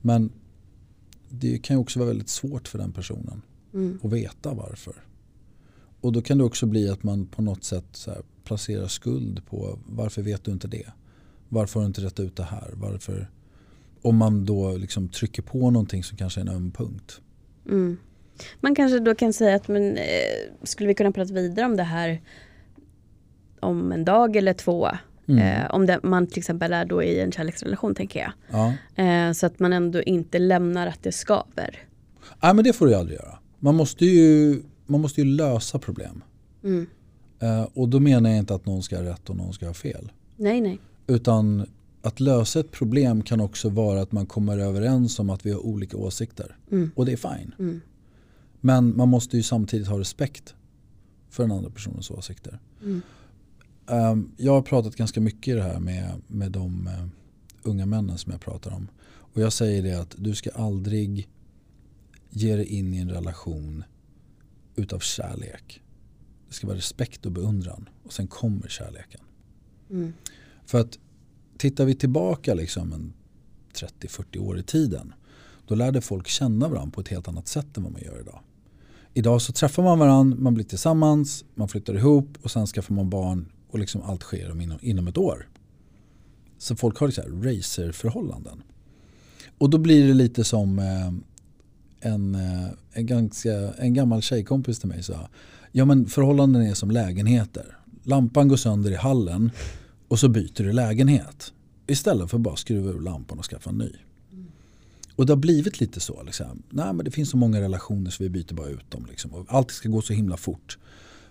Men det kan ju också vara väldigt svårt för den personen mm. att veta varför. Och då kan det också bli att man på något sätt placerar skuld på varför vet du inte det? Varför har du inte rätt ut det här? Varför? Om man då liksom trycker på någonting som kanske är en öm punkt. Mm. Man kanske då kan säga att men, eh, skulle vi kunna prata vidare om det här om en dag eller två? Mm. Eh, om det, man till exempel är då i en kärleksrelation tänker jag. Ja. Eh, så att man ändå inte lämnar att det skaver. Nej men det får du aldrig göra. Man måste ju, man måste ju lösa problem. Mm. Eh, och då menar jag inte att någon ska ha rätt och någon ska ha fel. Nej nej. Utan att lösa ett problem kan också vara att man kommer överens om att vi har olika åsikter. Mm. Och det är fine. Mm. Men man måste ju samtidigt ha respekt för den andra personens åsikter. Mm. Um, jag har pratat ganska mycket i det här med, med de uh, unga männen som jag pratar om. Och jag säger det att du ska aldrig ge dig in i en relation utav kärlek. Det ska vara respekt och beundran och sen kommer kärleken. Mm. För att tittar vi tillbaka liksom 30-40 år i tiden då lärde folk känna varandra på ett helt annat sätt än vad man gör idag. Idag så träffar man varandra, man blir tillsammans, man flyttar ihop och sen skaffar man barn och liksom allt sker inom, inom ett år. Så folk har liksom racerförhållanden. Och då blir det lite som eh, en, eh, en, ganska, en gammal tjejkompis till mig sa. Ja men förhållanden är som lägenheter. Lampan går sönder i hallen och så byter du lägenhet. Istället för att bara skruva ur lampan och skaffa en ny. Och det har blivit lite så. Liksom. Nej, men det finns så många relationer så vi byter bara ut dem. Liksom. Och allt ska gå så himla fort.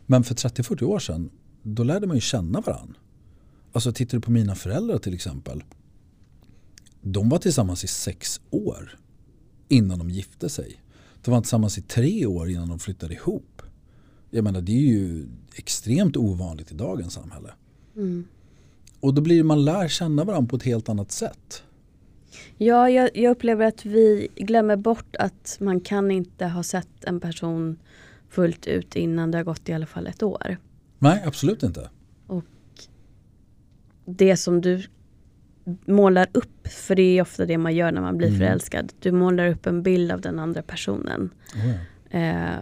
Men för 30-40 år sedan då lärde man ju känna varandra. Alltså tittar du på mina föräldrar till exempel. De var tillsammans i sex år innan de gifte sig. De var tillsammans i tre år innan de flyttade ihop. Jag menar det är ju extremt ovanligt i dagens samhälle. Mm. Och då blir man lär känna varandra på ett helt annat sätt. Ja, jag, jag, upplever att vi glömmer bort att man kan inte ha sett en person fullt ut innan det har gått i alla fall ett år. Nej, absolut inte. Och det som du målar upp, för det är ofta det man gör när man blir mm. förälskad. Du målar upp en bild av den andra personen. Ja. eh,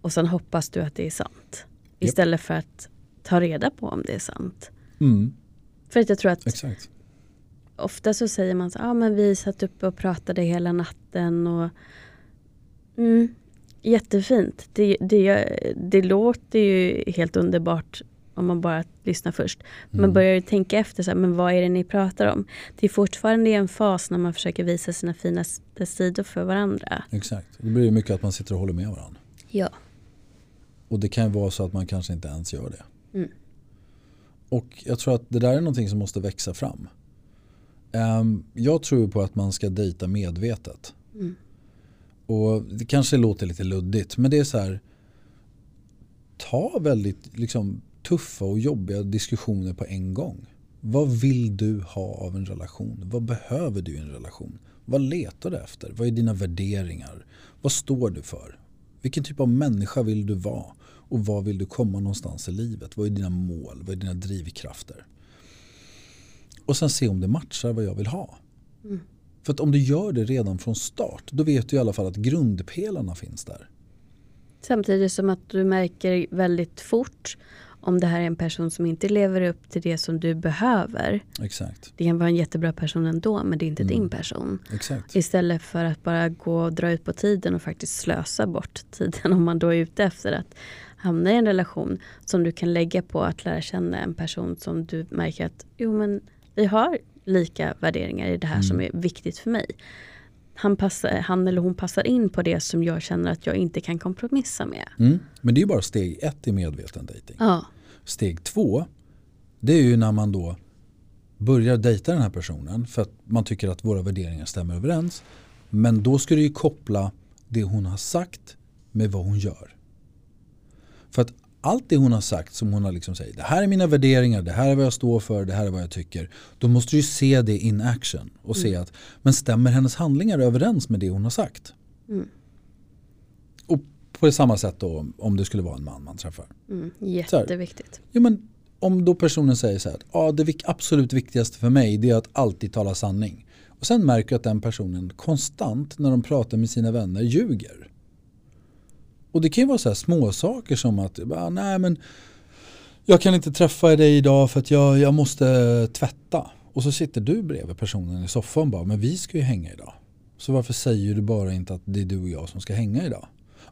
och sen hoppas du att det är sant. Yep. Istället för att ta reda på om det är sant. Mm. För att jag tror att Exakt. ofta så säger man så ah, men vi satt uppe och pratade hela natten. och mm, Jättefint. Det, det, det låter ju helt underbart om man bara lyssnar först. Man mm. börjar ju tänka efter, så här, men vad är det ni pratar om? Det är fortfarande en fas när man försöker visa sina finaste sidor för varandra. Exakt, det blir mycket att man sitter och håller med varandra. Ja. Och det kan ju vara så att man kanske inte ens gör det. Mm. Och jag tror att det där är någonting som måste växa fram. Um, jag tror på att man ska dejta medvetet. Mm. Och det kanske låter lite luddigt men det är så här. Ta väldigt liksom, tuffa och jobbiga diskussioner på en gång. Vad vill du ha av en relation? Vad behöver du i en relation? Vad letar du efter? Vad är dina värderingar? Vad står du för? Vilken typ av människa vill du vara? Och var vill du komma någonstans i livet? Vad är dina mål? Vad är dina drivkrafter? Och sen se om det matchar vad jag vill ha. Mm. För att om du gör det redan från start då vet du i alla fall att grundpelarna finns där. Samtidigt som att du märker väldigt fort om det här är en person som inte lever upp till det som du behöver. Exakt. Det kan vara en jättebra person ändå men det är inte mm. din person. Exakt. Istället för att bara gå och dra ut på tiden och faktiskt slösa bort tiden om man då är ute efter att hamna i en relation som du kan lägga på att lära känna en person som du märker att jo men vi har lika värderingar i det här mm. som är viktigt för mig. Han, passar, han eller hon passar in på det som jag känner att jag inte kan kompromissa med. Mm. Men det är bara steg ett i medveten dating. Ja. Steg två, det är ju när man då börjar dejta den här personen för att man tycker att våra värderingar stämmer överens. Men då ska du ju koppla det hon har sagt med vad hon gör. För att allt det hon har sagt som hon har liksom sagt, det här är mina värderingar, det här är vad jag står för, det här är vad jag tycker. Då måste du se det in action och mm. se att, men stämmer hennes handlingar överens med det hon har sagt? Mm. Och på samma sätt då om det skulle vara en man man träffar. Mm. Jätteviktigt. ja, men om då personen säger så här, ja det absolut viktigaste för mig det är att alltid tala sanning. Och sen märker att den personen konstant när de pratar med sina vänner ljuger. Och det kan ju vara så här små saker som att, nej men jag kan inte träffa dig idag för att jag, jag måste tvätta. Och så sitter du bredvid personen i soffan och bara, men vi ska ju hänga idag. Så varför säger du bara inte att det är du och jag som ska hänga idag?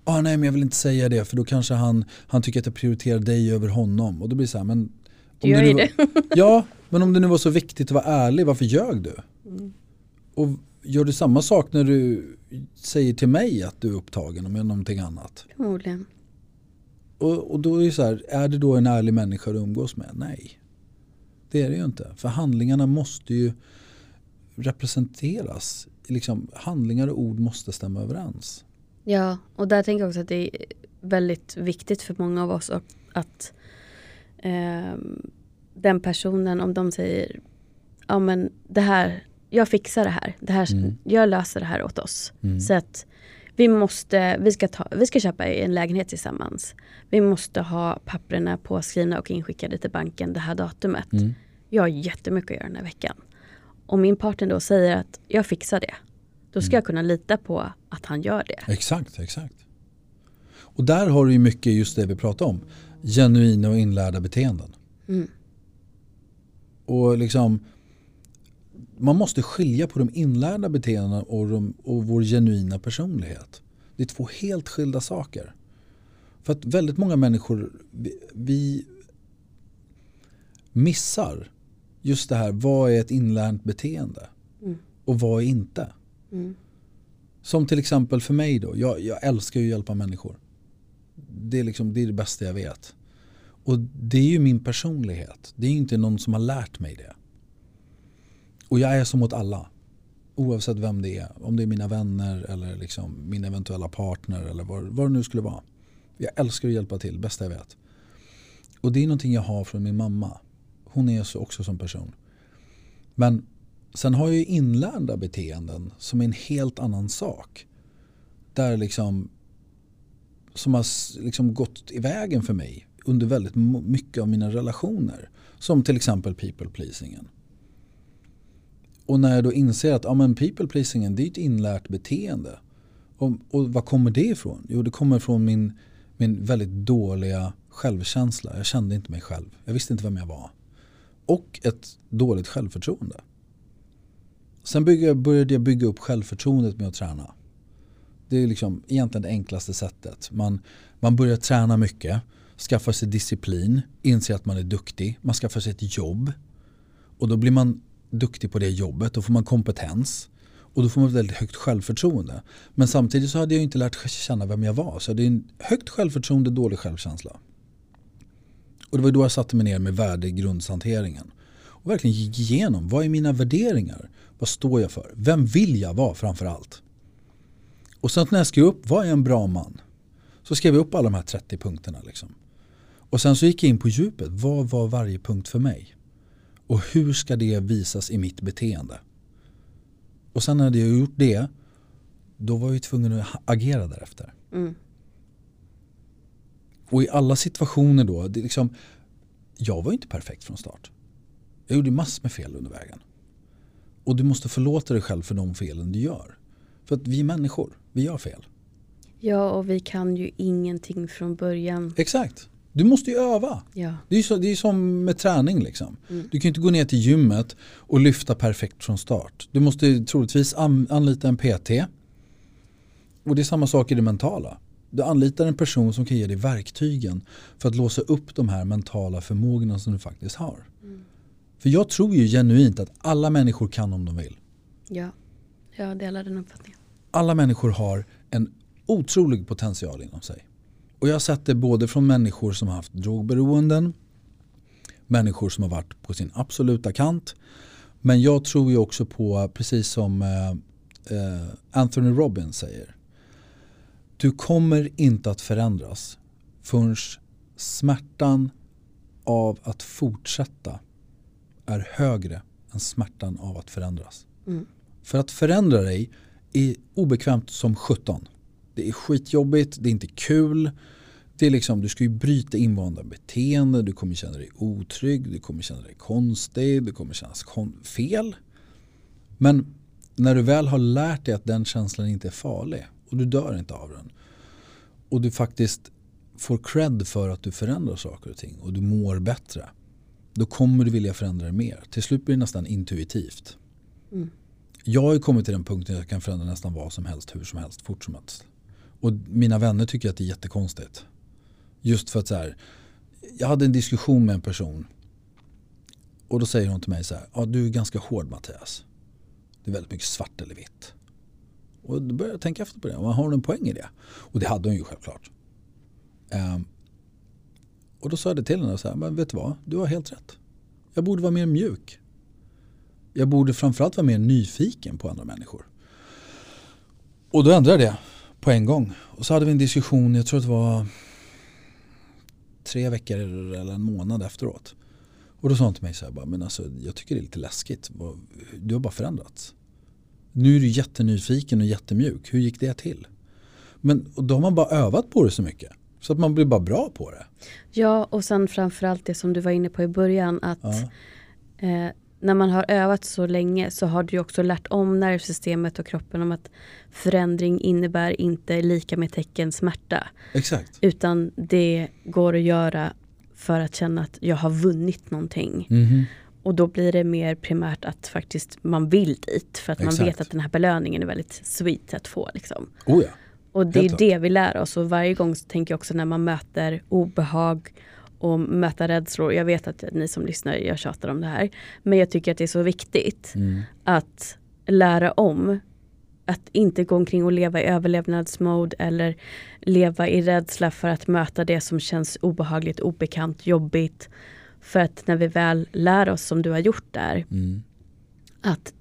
Ah, nej men jag vill inte säga det för då kanske han, han tycker att jag prioriterar dig över honom. Och då blir det så här, men... Om du gör ju det. ja, men om det nu var så viktigt att vara ärlig, varför ljög du? Mm. Och gör du samma sak när du säger till mig att du är upptagen med någonting annat? Förmodligen. Och, och då är det så här, är det då en ärlig människa du umgås med? Nej. Det är det ju inte. För handlingarna måste ju representeras. Liksom, handlingar och ord måste stämma överens. Ja, och där tänker jag också att det är väldigt viktigt för många av oss att eh, den personen, om de säger ja men det här jag fixar det här. Det här mm. Jag löser det här åt oss. Mm. Så att vi måste, vi ska, ta, vi ska köpa en lägenhet tillsammans. Vi måste ha papperna påskrivna och inskickade till banken det här datumet. Mm. Jag har jättemycket att göra den här veckan. Om min partner då säger att jag fixar det. Då ska mm. jag kunna lita på att han gör det. Exakt, exakt. Och där har du ju mycket just det vi pratar om. Genuina och inlärda beteenden. Mm. Och liksom man måste skilja på de inlärda beteendena och, de, och vår genuina personlighet. Det är två helt skilda saker. För att väldigt många människor, vi, vi missar just det här, vad är ett inlärt beteende? Mm. Och vad är inte? Mm. Som till exempel för mig då, jag, jag älskar ju att hjälpa människor. Det är, liksom, det är det bästa jag vet. Och det är ju min personlighet. Det är inte någon som har lärt mig det. Och jag är så mot alla. Oavsett vem det är. Om det är mina vänner eller liksom min eventuella partner eller vad, vad det nu skulle vara. Jag älskar att hjälpa till, bästa jag vet. Och det är någonting jag har från min mamma. Hon är så också som person. Men sen har jag ju inlärda beteenden som är en helt annan sak. Där liksom som har liksom gått i vägen för mig under väldigt mycket av mina relationer. Som till exempel people pleasingen. Och när jag då inser att ja, men people pleasingen det är ett inlärt beteende. Och, och vad kommer det ifrån? Jo det kommer från min, min väldigt dåliga självkänsla. Jag kände inte mig själv. Jag visste inte vem jag var. Och ett dåligt självförtroende. Sen började jag bygga upp självförtroendet med att träna. Det är liksom egentligen det enklaste sättet. Man, man börjar träna mycket, skaffar sig disciplin, inser att man är duktig, man skaffar sig ett jobb. Och då blir man duktig på det jobbet. Då får man kompetens. Och då får man ett väldigt högt självförtroende. Men samtidigt så hade jag inte lärt känna vem jag var. Så det är en högt självförtroende, dålig självkänsla. Och det var då jag satte mig ner med värdegrundshanteringen. Och verkligen gick igenom, vad är mina värderingar? Vad står jag för? Vem vill jag vara framför allt? Och sen när jag skrev upp, vad är en bra man? Så skrev jag upp alla de här 30 punkterna. Liksom. Och sen så gick jag in på djupet, vad var varje punkt för mig? Och hur ska det visas i mitt beteende? Och sen när jag gjort det, då var jag tvungen att agera därefter. Mm. Och i alla situationer då, det är liksom, jag var inte perfekt från start. Jag gjorde massor med fel under vägen. Och du måste förlåta dig själv för de felen du gör. För att vi är människor, vi gör fel. Ja, och vi kan ju ingenting från början. Exakt. Du måste ju öva. Ja. Det är, så, det är som med träning. Liksom. Mm. Du kan inte gå ner till gymmet och lyfta perfekt från start. Du måste troligtvis an, anlita en PT. Och det är samma sak i det mentala. Du anlitar en person som kan ge dig verktygen för att låsa upp de här mentala förmågorna som du faktiskt har. Mm. För jag tror ju genuint att alla människor kan om de vill. Ja, jag delar den uppfattningen. Alla människor har en otrolig potential inom sig. Och jag har sett det både från människor som har haft drogberoenden, människor som har varit på sin absoluta kant. Men jag tror ju också på, precis som eh, eh Anthony Robbins säger, du kommer inte att förändras förrän smärtan av att fortsätta är högre än smärtan av att förändras. Mm. För att förändra dig är obekvämt som 17. Det är skitjobbigt, det är inte kul. Det är liksom, du ska ju bryta invanda beteende, du kommer känna dig otrygg, du kommer känna dig konstig, du kommer kännas fel. Men när du väl har lärt dig att den känslan inte är farlig och du dör inte av den. Och du faktiskt får cred för att du förändrar saker och ting och du mår bättre. Då kommer du vilja förändra det mer. Till slut blir det nästan intuitivt. Mm. Jag har kommit till den punkten att jag kan förändra nästan vad som helst, hur som helst, fort som helst. Och mina vänner tycker att det är jättekonstigt. Just för att så här, jag hade en diskussion med en person och då säger hon till mig så här, ja du är ganska hård Mattias. Det är väldigt mycket svart eller vitt. Och då började jag tänka efter på det, har hon en poäng i det? Och det hade hon ju självklart. Um, och då sa jag det till henne, så här, men vet du vad, du har helt rätt. Jag borde vara mer mjuk. Jag borde framförallt vara mer nyfiken på andra människor. Och då ändrade jag det på en gång. Och så hade vi en diskussion, jag tror det var tre veckor eller en månad efteråt. Och då sa han till mig så här, men alltså, jag tycker det är lite läskigt. Du har bara förändrats. Nu är du jättenyfiken och jättemjuk. Hur gick det till? Men då har man bara övat på det så mycket. Så att man blir bara bra på det. Ja, och sen framförallt det som du var inne på i början. att ja. eh, när man har övat så länge så har du också lärt om nervsystemet och kroppen om att förändring innebär inte lika med tecken smärta. Exakt. Utan det går att göra för att känna att jag har vunnit någonting. Mm. Och då blir det mer primärt att faktiskt man vill dit för att Exakt. man vet att den här belöningen är väldigt sweet att få. Liksom. Oh ja. Och det Helt är det vi lär oss och varje gång så tänker jag också när man möter obehag och möta rädslor. Jag vet att ni som lyssnar, jag tjatar om det här. Men jag tycker att det är så viktigt mm. att lära om. Att inte gå omkring och leva i överlevnadsmode eller leva i rädsla för att möta det som känns obehagligt, obekant, jobbigt. För att när vi väl lär oss som du har gjort där, mm. att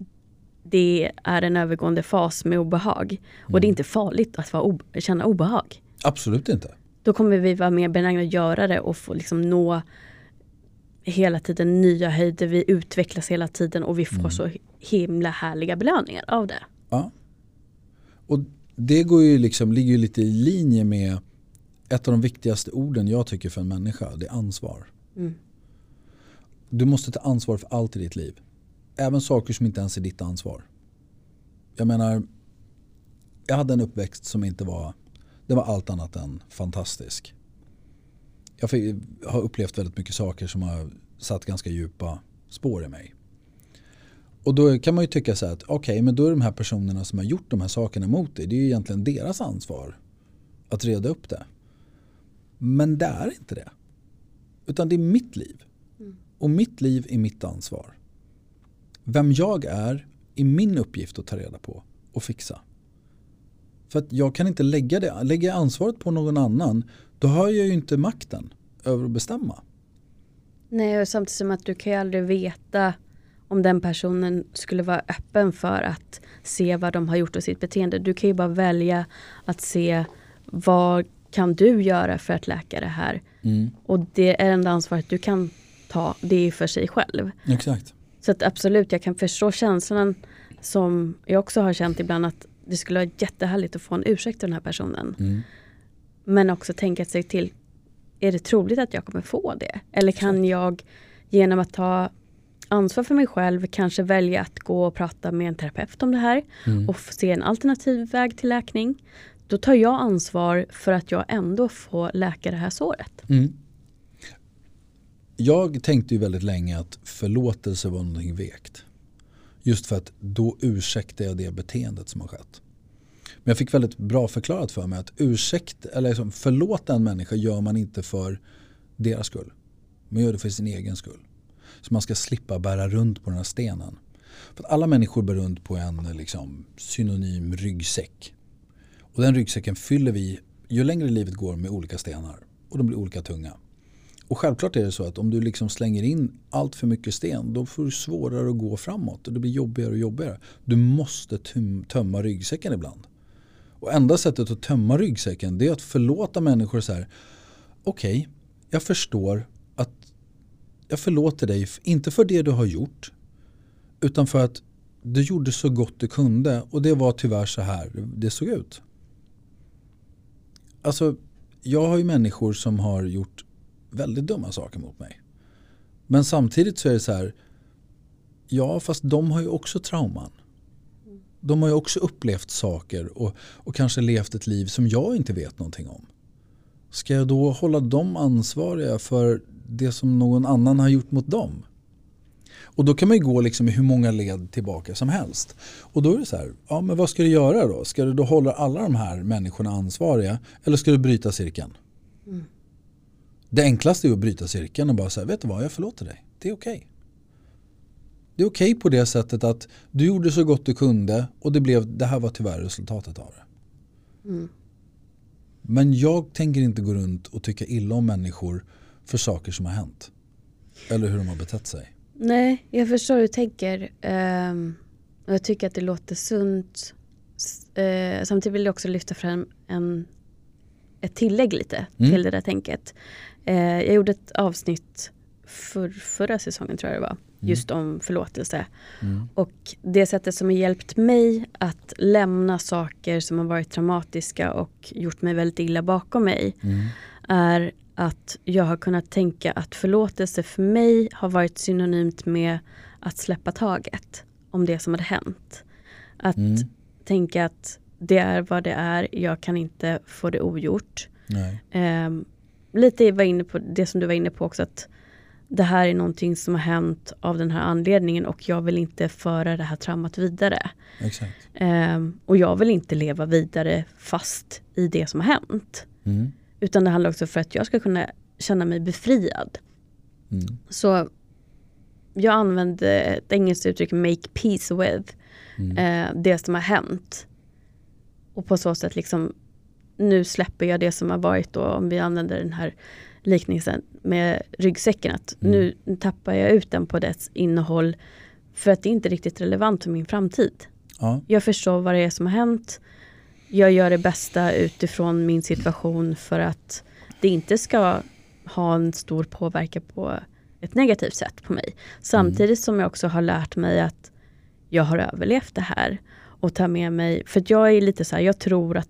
det är en övergående fas med obehag. Mm. Och det är mm. inte farligt att vara känna obehag. Absolut inte. Då kommer vi vara mer benägna att göra det och få liksom nå hela tiden nya höjder. Vi utvecklas hela tiden och vi får mm. så himla härliga belöningar av det. Ja. Och det går ju liksom, ligger ju lite i linje med ett av de viktigaste orden jag tycker för en människa. Det är ansvar. Mm. Du måste ta ansvar för allt i ditt liv. Även saker som inte ens är ditt ansvar. Jag menar, jag hade en uppväxt som inte var den var allt annat än fantastisk. Jag har upplevt väldigt mycket saker som har satt ganska djupa spår i mig. Och då kan man ju tycka så här att okej, okay, men då är de här personerna som har gjort de här sakerna mot dig, det är ju egentligen deras ansvar att reda upp det. Men det är inte det. Utan det är mitt liv. Mm. Och mitt liv är mitt ansvar. Vem jag är är min uppgift att ta reda på och fixa. För att jag kan inte lägga det. Lägger jag ansvaret på någon annan då har jag ju inte makten över att bestämma. Nej, och samtidigt som att du kan ju aldrig veta om den personen skulle vara öppen för att se vad de har gjort och sitt beteende. Du kan ju bara välja att se vad kan du göra för att läka det här. Mm. Och det är enda ansvaret du kan ta, det är för sig själv. Exakt. Så att absolut, jag kan förstå känslan som jag också har känt ibland att det skulle vara jättehärligt att få en ursäkt till den här personen. Mm. Men också tänka sig till, är det troligt att jag kommer få det? Eller kan jag genom att ta ansvar för mig själv kanske välja att gå och prata med en terapeut om det här Mm. och se en alternativ väg till läkning. Då tar jag ansvar för att jag ändå får läka det här såret. Mm. Jag tänkte ju väldigt länge att förlåtelse var någonting vekt. Just för att då ursäktar jag det beteendet som har skett. Men jag fick väldigt bra förklarat för mig att ursäkt, eller liksom förlåta en människa gör man inte för deras skull. Man gör det för sin egen skull. Så man ska slippa bära runt på den här stenen. För att alla människor bär runt på en liksom, synonym ryggsäck. Och den ryggsäcken fyller vi ju längre livet går med olika stenar. Och de blir olika tunga. Och självklart är det så att om du liksom slänger in allt för mycket sten då får du svårare att gå framåt och det blir jobbigare och jobbigare. Du måste tömma ryggsäcken ibland. Och enda sättet att tömma ryggsäcken det är att förlåta människor så här. Okej, jag förstår att jag förlåter dig, inte för det du har gjort utan för att du gjorde så gott du kunde och det var tyvärr så här det såg ut. Alltså, jag har ju människor som har gjort väldigt dumma saker mot mig. Men samtidigt så är det så här, ja fast de har ju också trauman. De har ju också upplevt saker och, och kanske levt ett liv som jag inte vet någonting om. Ska jag då hålla dem ansvariga för det som någon annan har gjort mot dem? Och då kan man ju gå liksom i hur många led tillbaka som helst. Och då är det så här, ja men vad ska du göra då? Ska du då hålla alla de här människorna ansvariga eller ska du bryta cirkeln? Mm. Det enklaste är att bryta cirkeln och bara säga, vet du vad, jag förlåter dig. Det är okej. Det är okej på det sättet att du gjorde så gott du kunde och det, blev, det här var tyvärr resultatet av det. Mm. Men jag tänker inte gå runt och tycka illa om människor för saker som har hänt. Eller hur de har betett sig. Nej, jag förstår hur du tänker. Ehm, och jag tycker att det låter sunt. Eh, samtidigt vill jag också lyfta fram en, ett tillägg lite Mm. till det där tänket. Eh, jag gjorde ett avsnitt för, förra säsongen tror jag det var. Just om förlåtelse. Mm. Och det sättet som har hjälpt mig att lämna saker som har varit traumatiska och gjort mig väldigt illa bakom mig Mm. är att jag har kunnat tänka att förlåtelse för mig har varit synonymt med att släppa taget om det som hade hänt. Att Mm. tänka att det är vad det är, jag kan inte få det ogjort. Nej. Lite var inne på det som du var inne på också att det här är någonting som har hänt av den här anledningen och jag vill inte föra det här traumat vidare. Exakt. Ehm, och jag vill inte leva vidare fast i det som har hänt. Mm. Utan det handlar också för att jag ska kunna känna mig befriad. Mm. Så jag använde ett engelskt uttryck, make peace with, Mm. eh, det som har hänt. Och på så sätt liksom, nu släpper jag det som har varit då, om vi använder den här liknelsen med ryggsäcken, att Mm. nu tappar jag ut den på dess innehåll för att det är inte riktigt relevant för min framtid. Ja. Jag förstår vad det är som har hänt. Jag gör det bästa utifrån min situation för att det inte ska ha en stor påverkan på ett negativt sätt på mig. Samtidigt som jag också har lärt mig att jag har överlevt det här och tar med mig, för jag är lite så här, jag tror att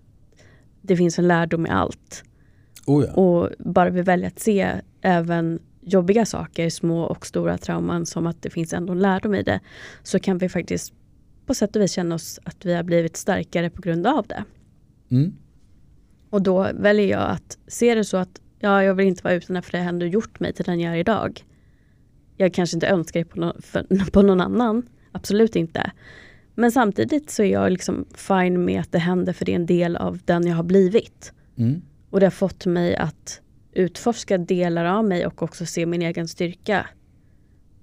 det finns en lärdom i allt. Oh ja. Och bara vi väljer att se även jobbiga saker, små och stora trauman, som att det finns ändå en lärdom i det, så kan vi faktiskt på sätt och vis känna oss att vi har blivit starkare på grund av det. Mm. Och då väljer jag att se det så att ja, jag vill inte vara utan det för det har ändå gjort mig till den jag är idag. Jag kanske inte önskar det på, för, på någon annan, absolut inte. Men samtidigt så är jag liksom fine med att det händer för det är en del av den jag har blivit. Mm. Och det har fått mig att utforska delar av mig och också se min egen styrka.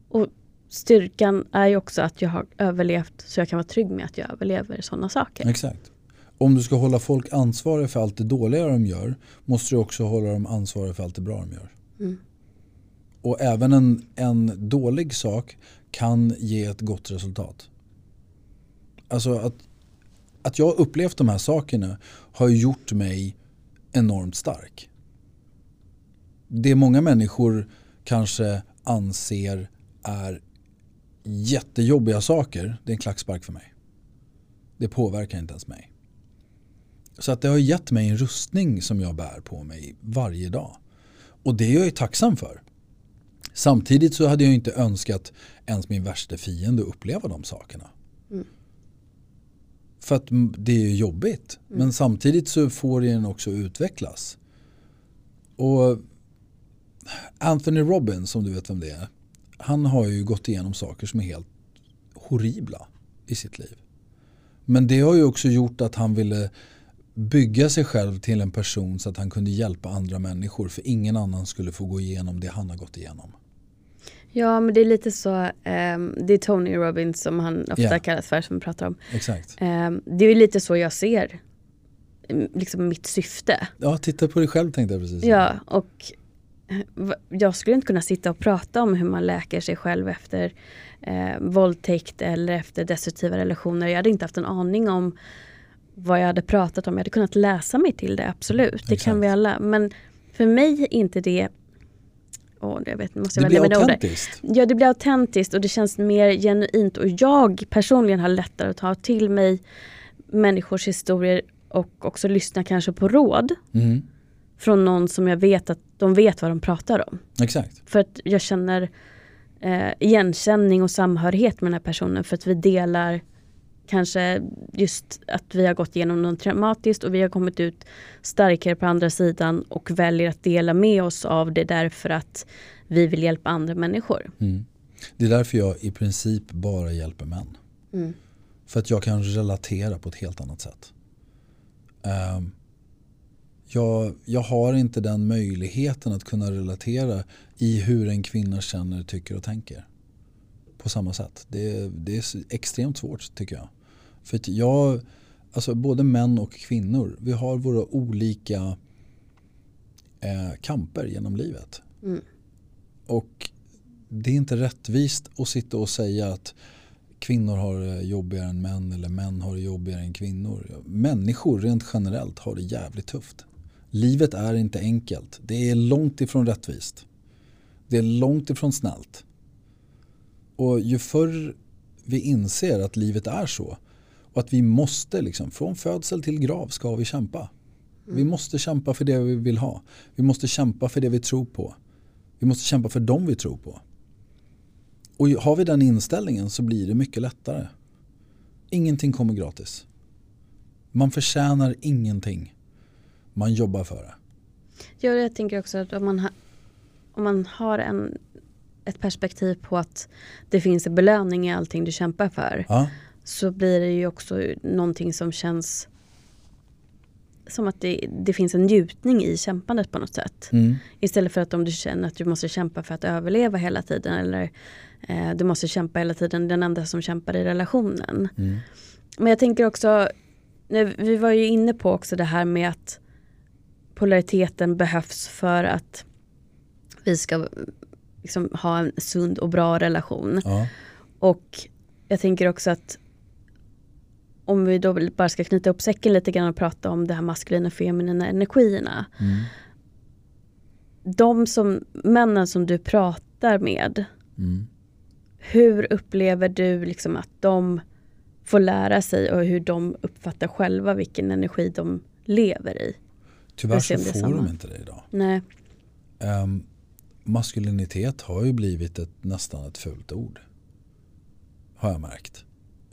Och styrkan är ju också att jag har överlevt så jag kan vara trygg med att jag överlever sådana saker. Exakt. Om du ska hålla folk ansvariga för allt det dåliga de gör måste du också hålla dem ansvariga för allt det bra de gör. Mm. Och även en, en dålig sak kan ge ett gott resultat. Alltså att, att jag upplevt de här sakerna har gjort mig enormt stark. Det många människor kanske anser är jättejobbiga saker, det är en klackspark för mig. Det påverkar inte ens mig. Så att det har gett mig en rustning som jag bär på mig varje dag. Och det är jag ju tacksam för. Samtidigt så hade jag inte önskat ens min värsta fiende uppleva de sakerna. För att det är jobbigt. Mm. Men samtidigt så får den också utvecklas. Och Anthony Robbins, som du vet vem det är. Han har ju gått igenom saker som är helt horribla i sitt liv. Men det har ju också gjort att han ville bygga sig själv till en person så att han kunde hjälpa andra människor. För ingen annan skulle få gå igenom det han har gått igenom. Ja men det är lite så, um, det är Tony Robbins som han ofta yeah. kallas för som vi pratar om. Exakt. Um, det är lite så jag ser mm, liksom mitt syfte. Ja, titta på dig själv tänkte jag precis. Ja, och jag skulle inte kunna sitta och prata om hur man läker sig själv efter eh, våldtäkt eller efter destruktiva relationer. Jag hade inte haft en aning om vad jag hade pratat om. Jag hade kunnat läsa mig till det, absolut. Det Exakt. kan vi alla. Men för mig är inte det Oh, jag vet, måste det blir autentiskt. Ja, det blir autentiskt och det känns mer genuint. Och jag personligen har lättare att ta till mig människors historier och också lyssna kanske på råd. Mm. Från någon som jag vet att de vet vad de pratar om. Exakt. För att jag känner eh, igenkänning och samhörighet med den här personen för att vi delar kanske just att vi har gått igenom något traumatiskt och vi har kommit ut starkare på andra sidan och väljer att dela med oss av det därför att vi vill hjälpa andra människor. Mm. Det är därför jag i princip bara hjälper män. Mm. För att jag kan relatera på ett helt annat sätt. Um, jag, jag har inte den möjligheten att kunna relatera i hur en kvinna känner, tycker och tänker. På samma sätt. Det, det är extremt svårt tycker jag. För att jag, alltså både män och kvinnor, vi har våra olika eh, kamper genom livet. Mm. Och det är inte rättvist att sitta och säga att kvinnor har det jobbigare än män eller män har det jobbigare än kvinnor. Människor rent generellt har det jävligt tufft. Livet är inte enkelt. Det är långt ifrån rättvist. Det är långt ifrån snällt. Och ju förr vi inser att livet är så och att vi måste, liksom, från födsel till grav ska vi kämpa. Mm. Vi måste kämpa för det vi vill ha. Vi måste kämpa för det vi tror på. Vi måste kämpa för dem vi tror på. Och har vi den inställningen så blir det mycket lättare. Ingenting kommer gratis. Man förtjänar ingenting. Man jobbar för det. Ja, jag tänker också att om man, ha, om man har en, ett perspektiv på att det finns en belöning i allting du kämpar för. Ja. Så blir det ju också någonting som känns som att det, det finns en njutning i kämpandet på något sätt. Mm. Istället för att om du känner att du måste kämpa för att överleva hela tiden. Eller eh, du måste kämpa hela tiden, den enda som kämpar i relationen. Mm. Men jag tänker också, vi var ju inne på också det här med att polariteten behövs för att vi ska liksom, ha en sund och bra relation. Ja. Och jag tänker också att om vi då bara ska knyta upp säcken lite grann och prata om det här maskulina och feminina energierna. Mm. De som, männen som du pratar med, mm. hur upplever du liksom att de får lära sig och hur de uppfattar själva vilken energi de lever i? Tyvärr så får de inte det idag. Nej. Um, maskulinitet har ju blivit ett, nästan ett fult ord. Har jag märkt.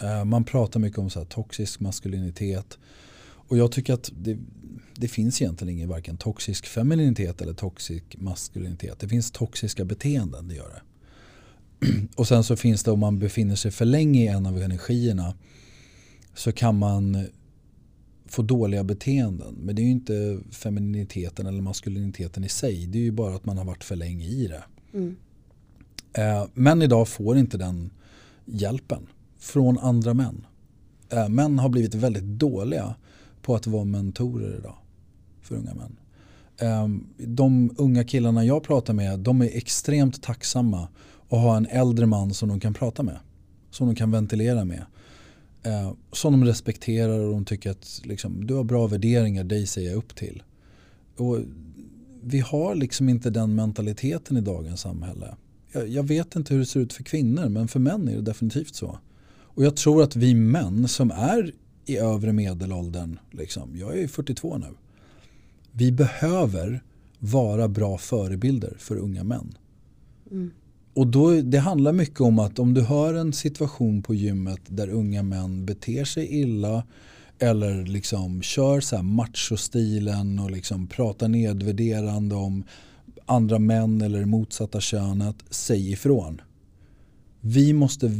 Uh, man pratar mycket om så här, toxisk maskulinitet. Och jag tycker att det, det finns egentligen ingen varken toxisk femininitet eller toxisk maskulinitet. Det finns toxiska beteenden, det gör det. Och sen så finns det om man befinner sig för länge i en av energierna så kan man få dåliga beteenden. Men det är ju inte femininiteten eller maskuliniteten i sig. Det är ju bara att man har varit för länge i det. Mm. Eh, män idag får inte den hjälpen från andra män. Eh, män har blivit väldigt dåliga på att vara mentorer idag för unga män. Ehm, de unga killarna jag pratar med de är extremt tacksamma att ha en äldre man som de kan prata med. Som de kan ventilera med. Eh, som de respekterar och de tycker att liksom, du har bra värderingar, dig säger jag upp till. Och vi har liksom inte den mentaliteten i dagens samhälle. Jag, jag, vet inte hur det ser ut för kvinnor men för män är det definitivt så. Och jag tror att vi män som är i övre medelåldern, liksom, jag är 42 nu. Vi behöver vara bra förebilder för unga män. Mm. Och då, det handlar mycket om att om du har en situation på gymmet där unga män beter sig illa eller liksom kör så här machostilen och liksom pratar nedvärderande om andra män eller motsatta könet, säg ifrån. Vi måste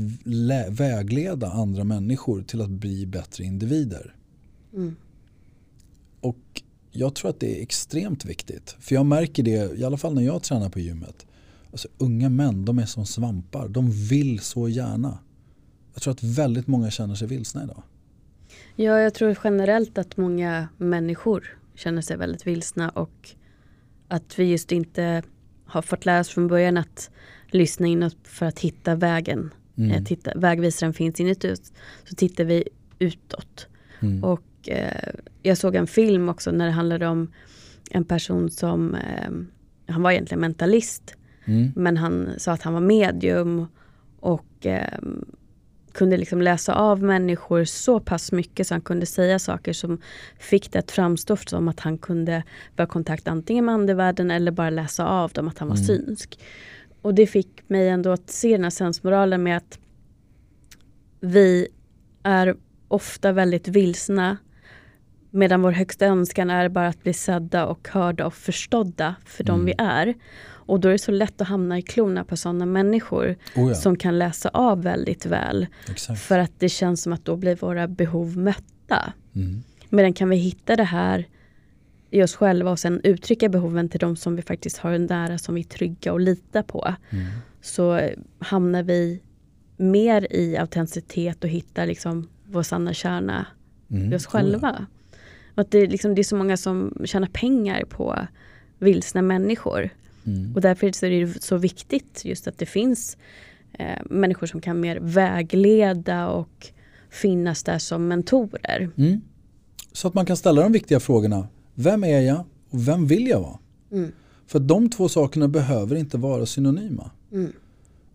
vägleda andra människor till att bli bättre individer. Mm. Och jag tror att det är extremt viktigt. För jag märker det, i alla fall när jag tränar på gymmet. Alltså, unga män, de är som svampar. De vill så gärna. Jag tror att väldigt många känner sig vilsna idag. Ja, jag tror generellt att många människor känner sig väldigt vilsna och att vi just inte har fått lära oss från början att lyssna inåt för att hitta vägen. Mm. Eh, titta, vägvisaren finns inuti så tittar vi utåt. Mm. Och eh, jag såg en film också när det handlade om en person som, eh, han var egentligen mentalist. Mm. Men han sa att han var medium och eh, kunde liksom läsa av människor så pass mycket så han kunde säga saker som fick det att framstå som att han kunde vara kontakt antingen med andevärlden eller bara läsa av dem att han var mm. synsk. Och det fick mig ändå att se den här sensmoralen med att vi är ofta väldigt vilsna medan vår högsta önskan är bara att bli sedda och hörda och förstådda för mm. de vi är. Och då är det så lätt att hamna i klorna på sådana människor oh ja. som kan läsa av väldigt väl. Exakt. För att det känns som att då blir våra behov mötta. Mm. Medan kan vi hitta det här i oss själva och sen uttrycka behoven till de som vi faktiskt har nära som vi är trygga och litar på. Mm. Så hamnar vi mer i autenticitet och hittar liksom vår sanna kärna mm, i oss själva. Och att det, liksom, det är så många som tjänar pengar på vilsna människor. Mm. Och därför är det så viktigt just att det finns eh, människor som kan mer vägleda och finnas där som mentorer. Mm. Så att man kan ställa de viktiga frågorna. Vem är jag och vem vill jag vara? Mm. För de två sakerna behöver inte vara synonyma. Mm.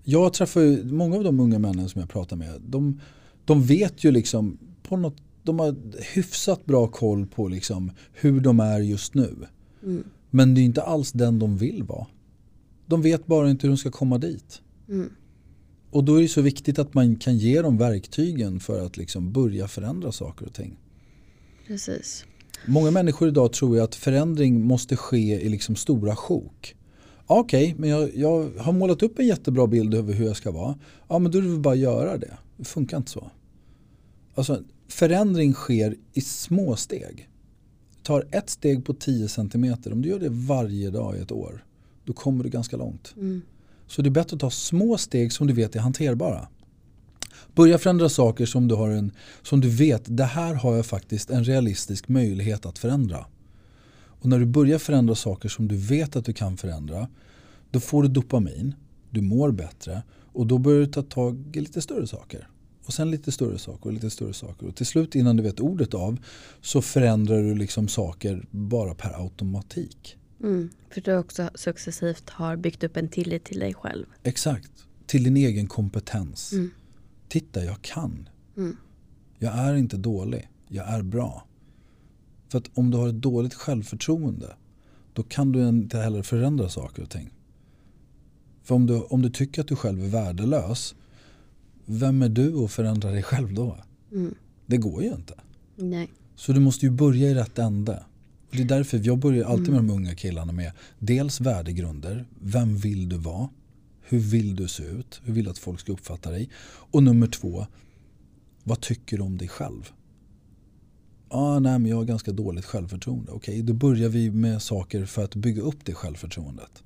Jag träffar många av de unga männen som jag pratar med. De, de vet ju liksom på något, de har hyfsat bra koll på liksom hur de är just nu. Mm. Men det är inte alls den de vill vara. De vet bara inte hur de ska komma dit. Mm. Och då är det så viktigt att man kan ge dem verktygen för att liksom börja förändra saker och ting. Precis. Många människor idag tror ju att förändring måste ske i liksom stora sjok. Okej, okay, men jag, jag, har målat upp en jättebra bild över hur jag ska vara. Ja, men då är det bara att göra det. Det funkar inte så. Alltså, förändring sker i små steg tar ett steg på 10 cm, om du gör det varje dag i ett år, då kommer du ganska långt. Mm. Så det är bättre att ta små steg som du vet är hanterbara. Börja förändra saker som du, har en, som du vet, det här har jag faktiskt en realistisk möjlighet att förändra. Och när du börjar förändra saker som du vet att du kan förändra, då får du dopamin, du mår bättre och då börjar du ta tag i lite större saker. Och sen lite större saker och lite större saker. Och till slut innan du vet ordet av så förändrar du liksom saker bara per automatik. Mm, för du också successivt har byggt upp en tillit till dig själv. Exakt, till din egen kompetens. Mm. Titta, jag kan. Mm. Jag är inte dålig, jag är bra. För att om du har ett dåligt självförtroende då kan du inte heller förändra saker och ting. För om du, om du tycker att du själv är värdelös vem är du att förändra dig själv då? Mm. Det går ju inte. Nej. Så du måste ju börja i rätt ände. Det är därför jag börjar alltid med mm. de unga killarna med dels värdegrunder. Vem vill du vara? Hur vill du se ut? Hur vill du att folk ska uppfatta dig? Och nummer två, vad tycker du om dig själv? Ah, nej, men jag har ganska dåligt självförtroende. Okej, okay, då börjar vi med saker för att bygga upp det självförtroendet.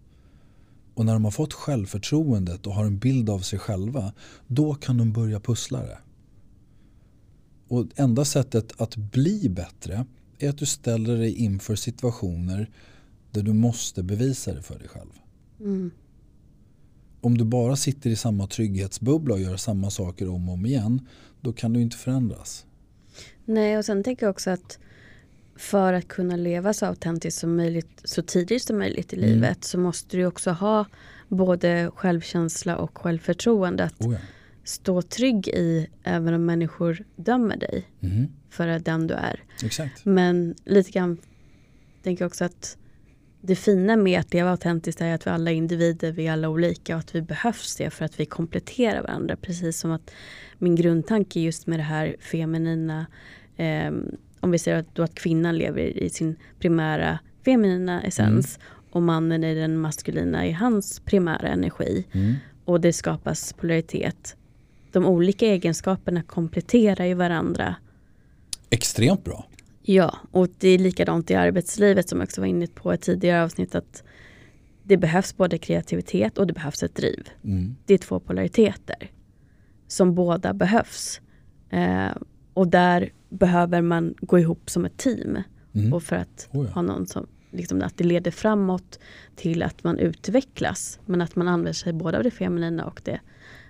Och när de har fått självförtroendet och har en bild av sig själva, då kan de börja pussla det. Och enda sättet att bli bättre är att du ställer dig inför situationer där du måste bevisa det för dig själv. Mm. Om du bara sitter i samma trygghetsbubbla och gör samma saker om och om igen, då kan du inte förändras. Nej, och sen tänker jag också att för att kunna leva så autentiskt som möjligt så tidigt som möjligt i mm. livet så måste du också ha både självkänsla och självförtroende. Att oh ja. stå trygg i även om människor dömer dig mm. för den du är. Exakt. Men lite grann tänker jag också att det fina med att leva autentiskt är att vi alla är individer, vi är alla olika och att vi behövs det för att vi kompletterar varandra. Precis som att min grundtanke just med det här feminina, eh, om vi säger att, att kvinnan lever i sin primära feminina essens mm. och mannen i den maskulina i hans primära energi. Mm. Och det skapas polaritet. De olika egenskaperna kompletterar ju varandra. Extremt bra. Ja, och det är likadant i arbetslivet som jag också var inne på ett tidigare avsnitt. att Det behövs både kreativitet och det behövs ett driv. Mm. Det är två polariteter som båda behövs. Eh, och där behöver man gå ihop som ett team. Mm. Och för att oh ja. ha någon som, liksom, att det leder framåt till att man utvecklas. Men att man använder sig både av det feminina och det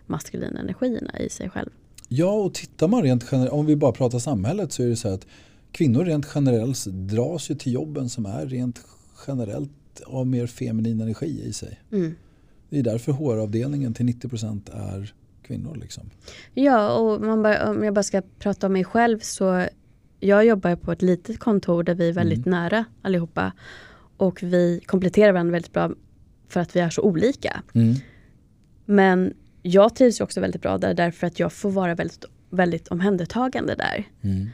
maskulina energierna i sig själv. Ja, och tittar man rent generellt, om vi bara pratar samhället så är det så att kvinnor rent generellt dras ju till jobben som är rent generellt av mer feminin energi i sig. Mm. Det är därför HR-avdelningen till 90% är kvinnor. Liksom. Ja, och man bara, om jag bara ska prata om mig själv så jag jobbar på ett litet kontor där vi är väldigt mm. nära allihopa. Och vi kompletterar varandra väldigt bra för att vi är så olika. Mm. Men jag trivs också väldigt bra där därför att jag får vara väldigt, väldigt omhändertagande där. Mm.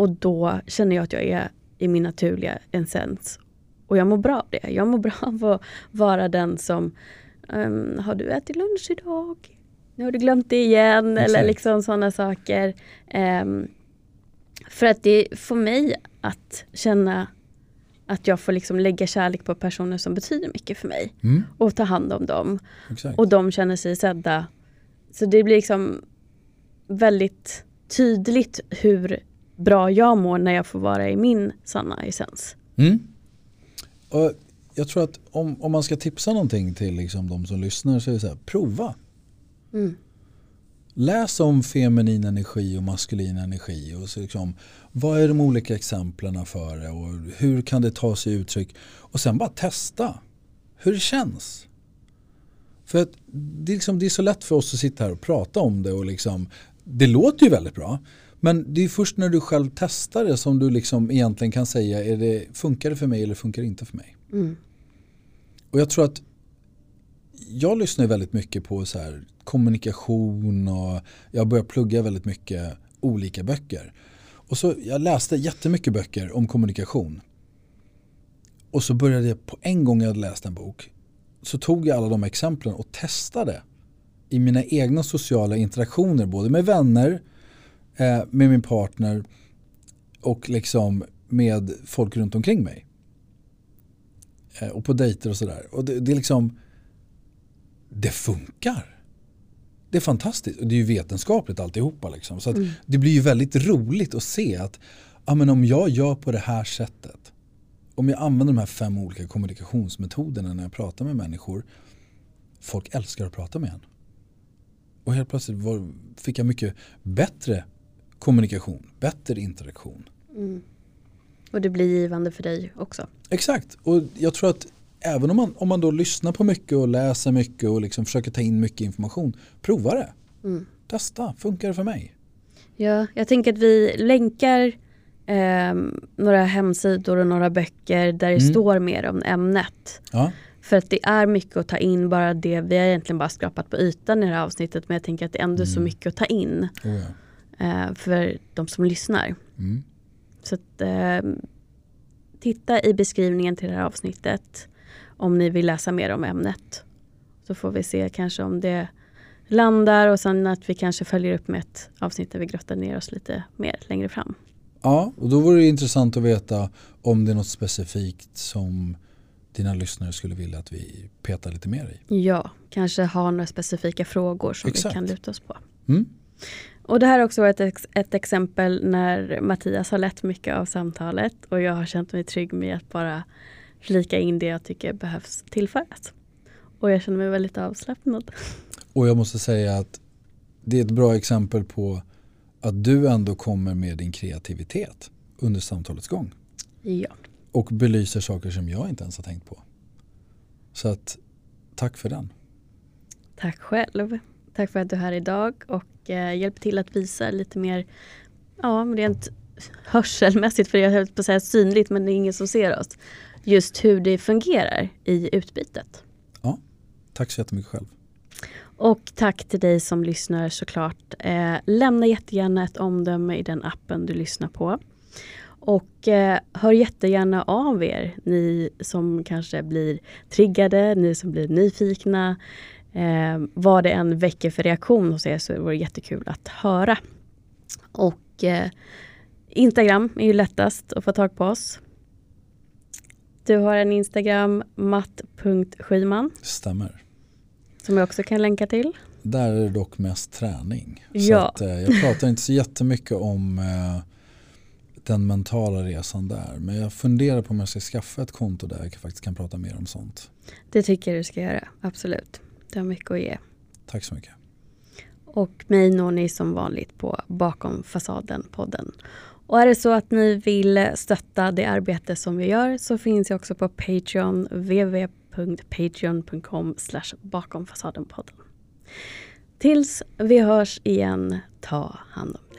Och då känner jag att jag är i min naturliga essens. Och jag mår bra av det. Jag mår bra av att vara den som um, Har du ätit lunch idag? Nu har du glömt det igen. Exakt. Eller liksom sådana saker. Um, för att det får mig att känna att jag får liksom lägga kärlek på personer som betyder mycket för mig. Mm. Och ta hand om dem. Exakt. Och de känner sig sedda. Så det blir liksom väldigt tydligt hur bra jag mår när jag får vara i min sanna essens. Mm. Och jag tror att om, om man ska tipsa någonting till liksom de som lyssnar så är det så här, prova. Mm. Läs om feminin energi och maskulin energi. Och så liksom, vad är de olika exemplen för det och hur kan det ta sig uttryck? Och sen bara testa hur det känns. För att det är, liksom, det är så lätt för oss att sitta här och prata om det och liksom, det låter ju väldigt bra. Men det är först när du själv testar det som du liksom egentligen kan säga är det, funkar det för mig eller funkar det inte för mig. Mm. Och jag tror att jag lyssnar väldigt mycket på så här, kommunikation och jag börjar plugga väldigt mycket olika böcker. Och så Jag läste jättemycket böcker om kommunikation. Och så började jag på en gång jag hade läst en bok så tog jag alla de exemplen och testade i mina egna sociala interaktioner både med vänner, eh, med min partner och liksom med folk runt omkring mig. Eh, och på dejter och sådär. Och det, det är liksom, det funkar. Det är fantastiskt och det är ju vetenskapligt alltihopa. Liksom. Så mm. det blir ju väldigt roligt att se att ja, men om jag gör på det här sättet. Om jag använder de här fem olika kommunikationsmetoderna när jag pratar med människor. Folk älskar att prata med en. Och helt plötsligt var, fick jag mycket bättre kommunikation, bättre interaktion. Mm. Och det blir givande för dig också. Exakt, och jag tror att även om man, om man då lyssnar på mycket och läser mycket och liksom försöker ta in mycket information, prova det. Mm. Testa, funkar det för mig? Ja, jag tänker att vi länkar eh, några hemsidor och några böcker där det mm. står mer om ämnet. Ja. För att det är mycket att ta in, bara det, vi har egentligen bara skrapat på ytan i det här avsnittet men jag tänker att det är ändå mm. så mycket att ta in. Oh ja för de som lyssnar. Mm. Så att, eh, titta i beskrivningen till det här avsnittet om ni vill läsa mer om ämnet. Så får vi se kanske om det landar och sen att vi kanske följer upp med ett avsnitt där vi grottar ner oss lite mer längre fram. Ja, och då vore det intressant att veta om det är något specifikt som dina lyssnare skulle vilja att vi petar lite mer i. Ja, kanske ha några specifika frågor som Exakt. vi kan luta oss på. Mm. Och det här har också varit ett, ett, exempel när Mattias har lett mycket av samtalet och jag har känt mig trygg med att bara flika in det jag tycker behövs tillföras. Och jag känner mig väldigt avslappnad. Och jag måste säga att det är ett bra exempel på att du ändå kommer med din kreativitet under samtalets gång. Ja. Och belyser saker som jag inte ens har tänkt på. Så att tack för den. Tack själv. Tack för att du är här idag och eh, hjälper till att visa lite mer, ja rent hörselmässigt, för jag höll på att säga synligt men det är ingen som ser oss. just hur det fungerar i utbytet. Ja, tack så jättemycket själv. Och tack till dig som lyssnar såklart. Eh, lämna jättegärna ett omdöme i den appen du lyssnar på. Och eh, hör jättegärna av er, ni som kanske blir triggade, ni som blir nyfikna. Eh, vad det än väcker för reaktion hos er så vore det jättekul att höra. Och eh, Instagram är ju lättast att få tag på oss. Du har en Instagram, matt.skyman. Stämmer. Som jag också kan länka till. Där är det dock mest träning. Ja. Att, eh, jag pratar inte så jättemycket om eh, den mentala resan där. Men jag funderar på om jag ska skaffa ett konto där jag faktiskt kan prata mer om sånt. Det tycker jag du ska göra, absolut. Det har mycket att ge. Tack så mycket. Och mig når ni som vanligt på Bakom fasaden-podden. Och är det så att ni vill stötta det arbete som vi gör så finns jag också på Patreon, www.patreon.com bakomfasadenpodden. Tills vi hörs igen, ta hand om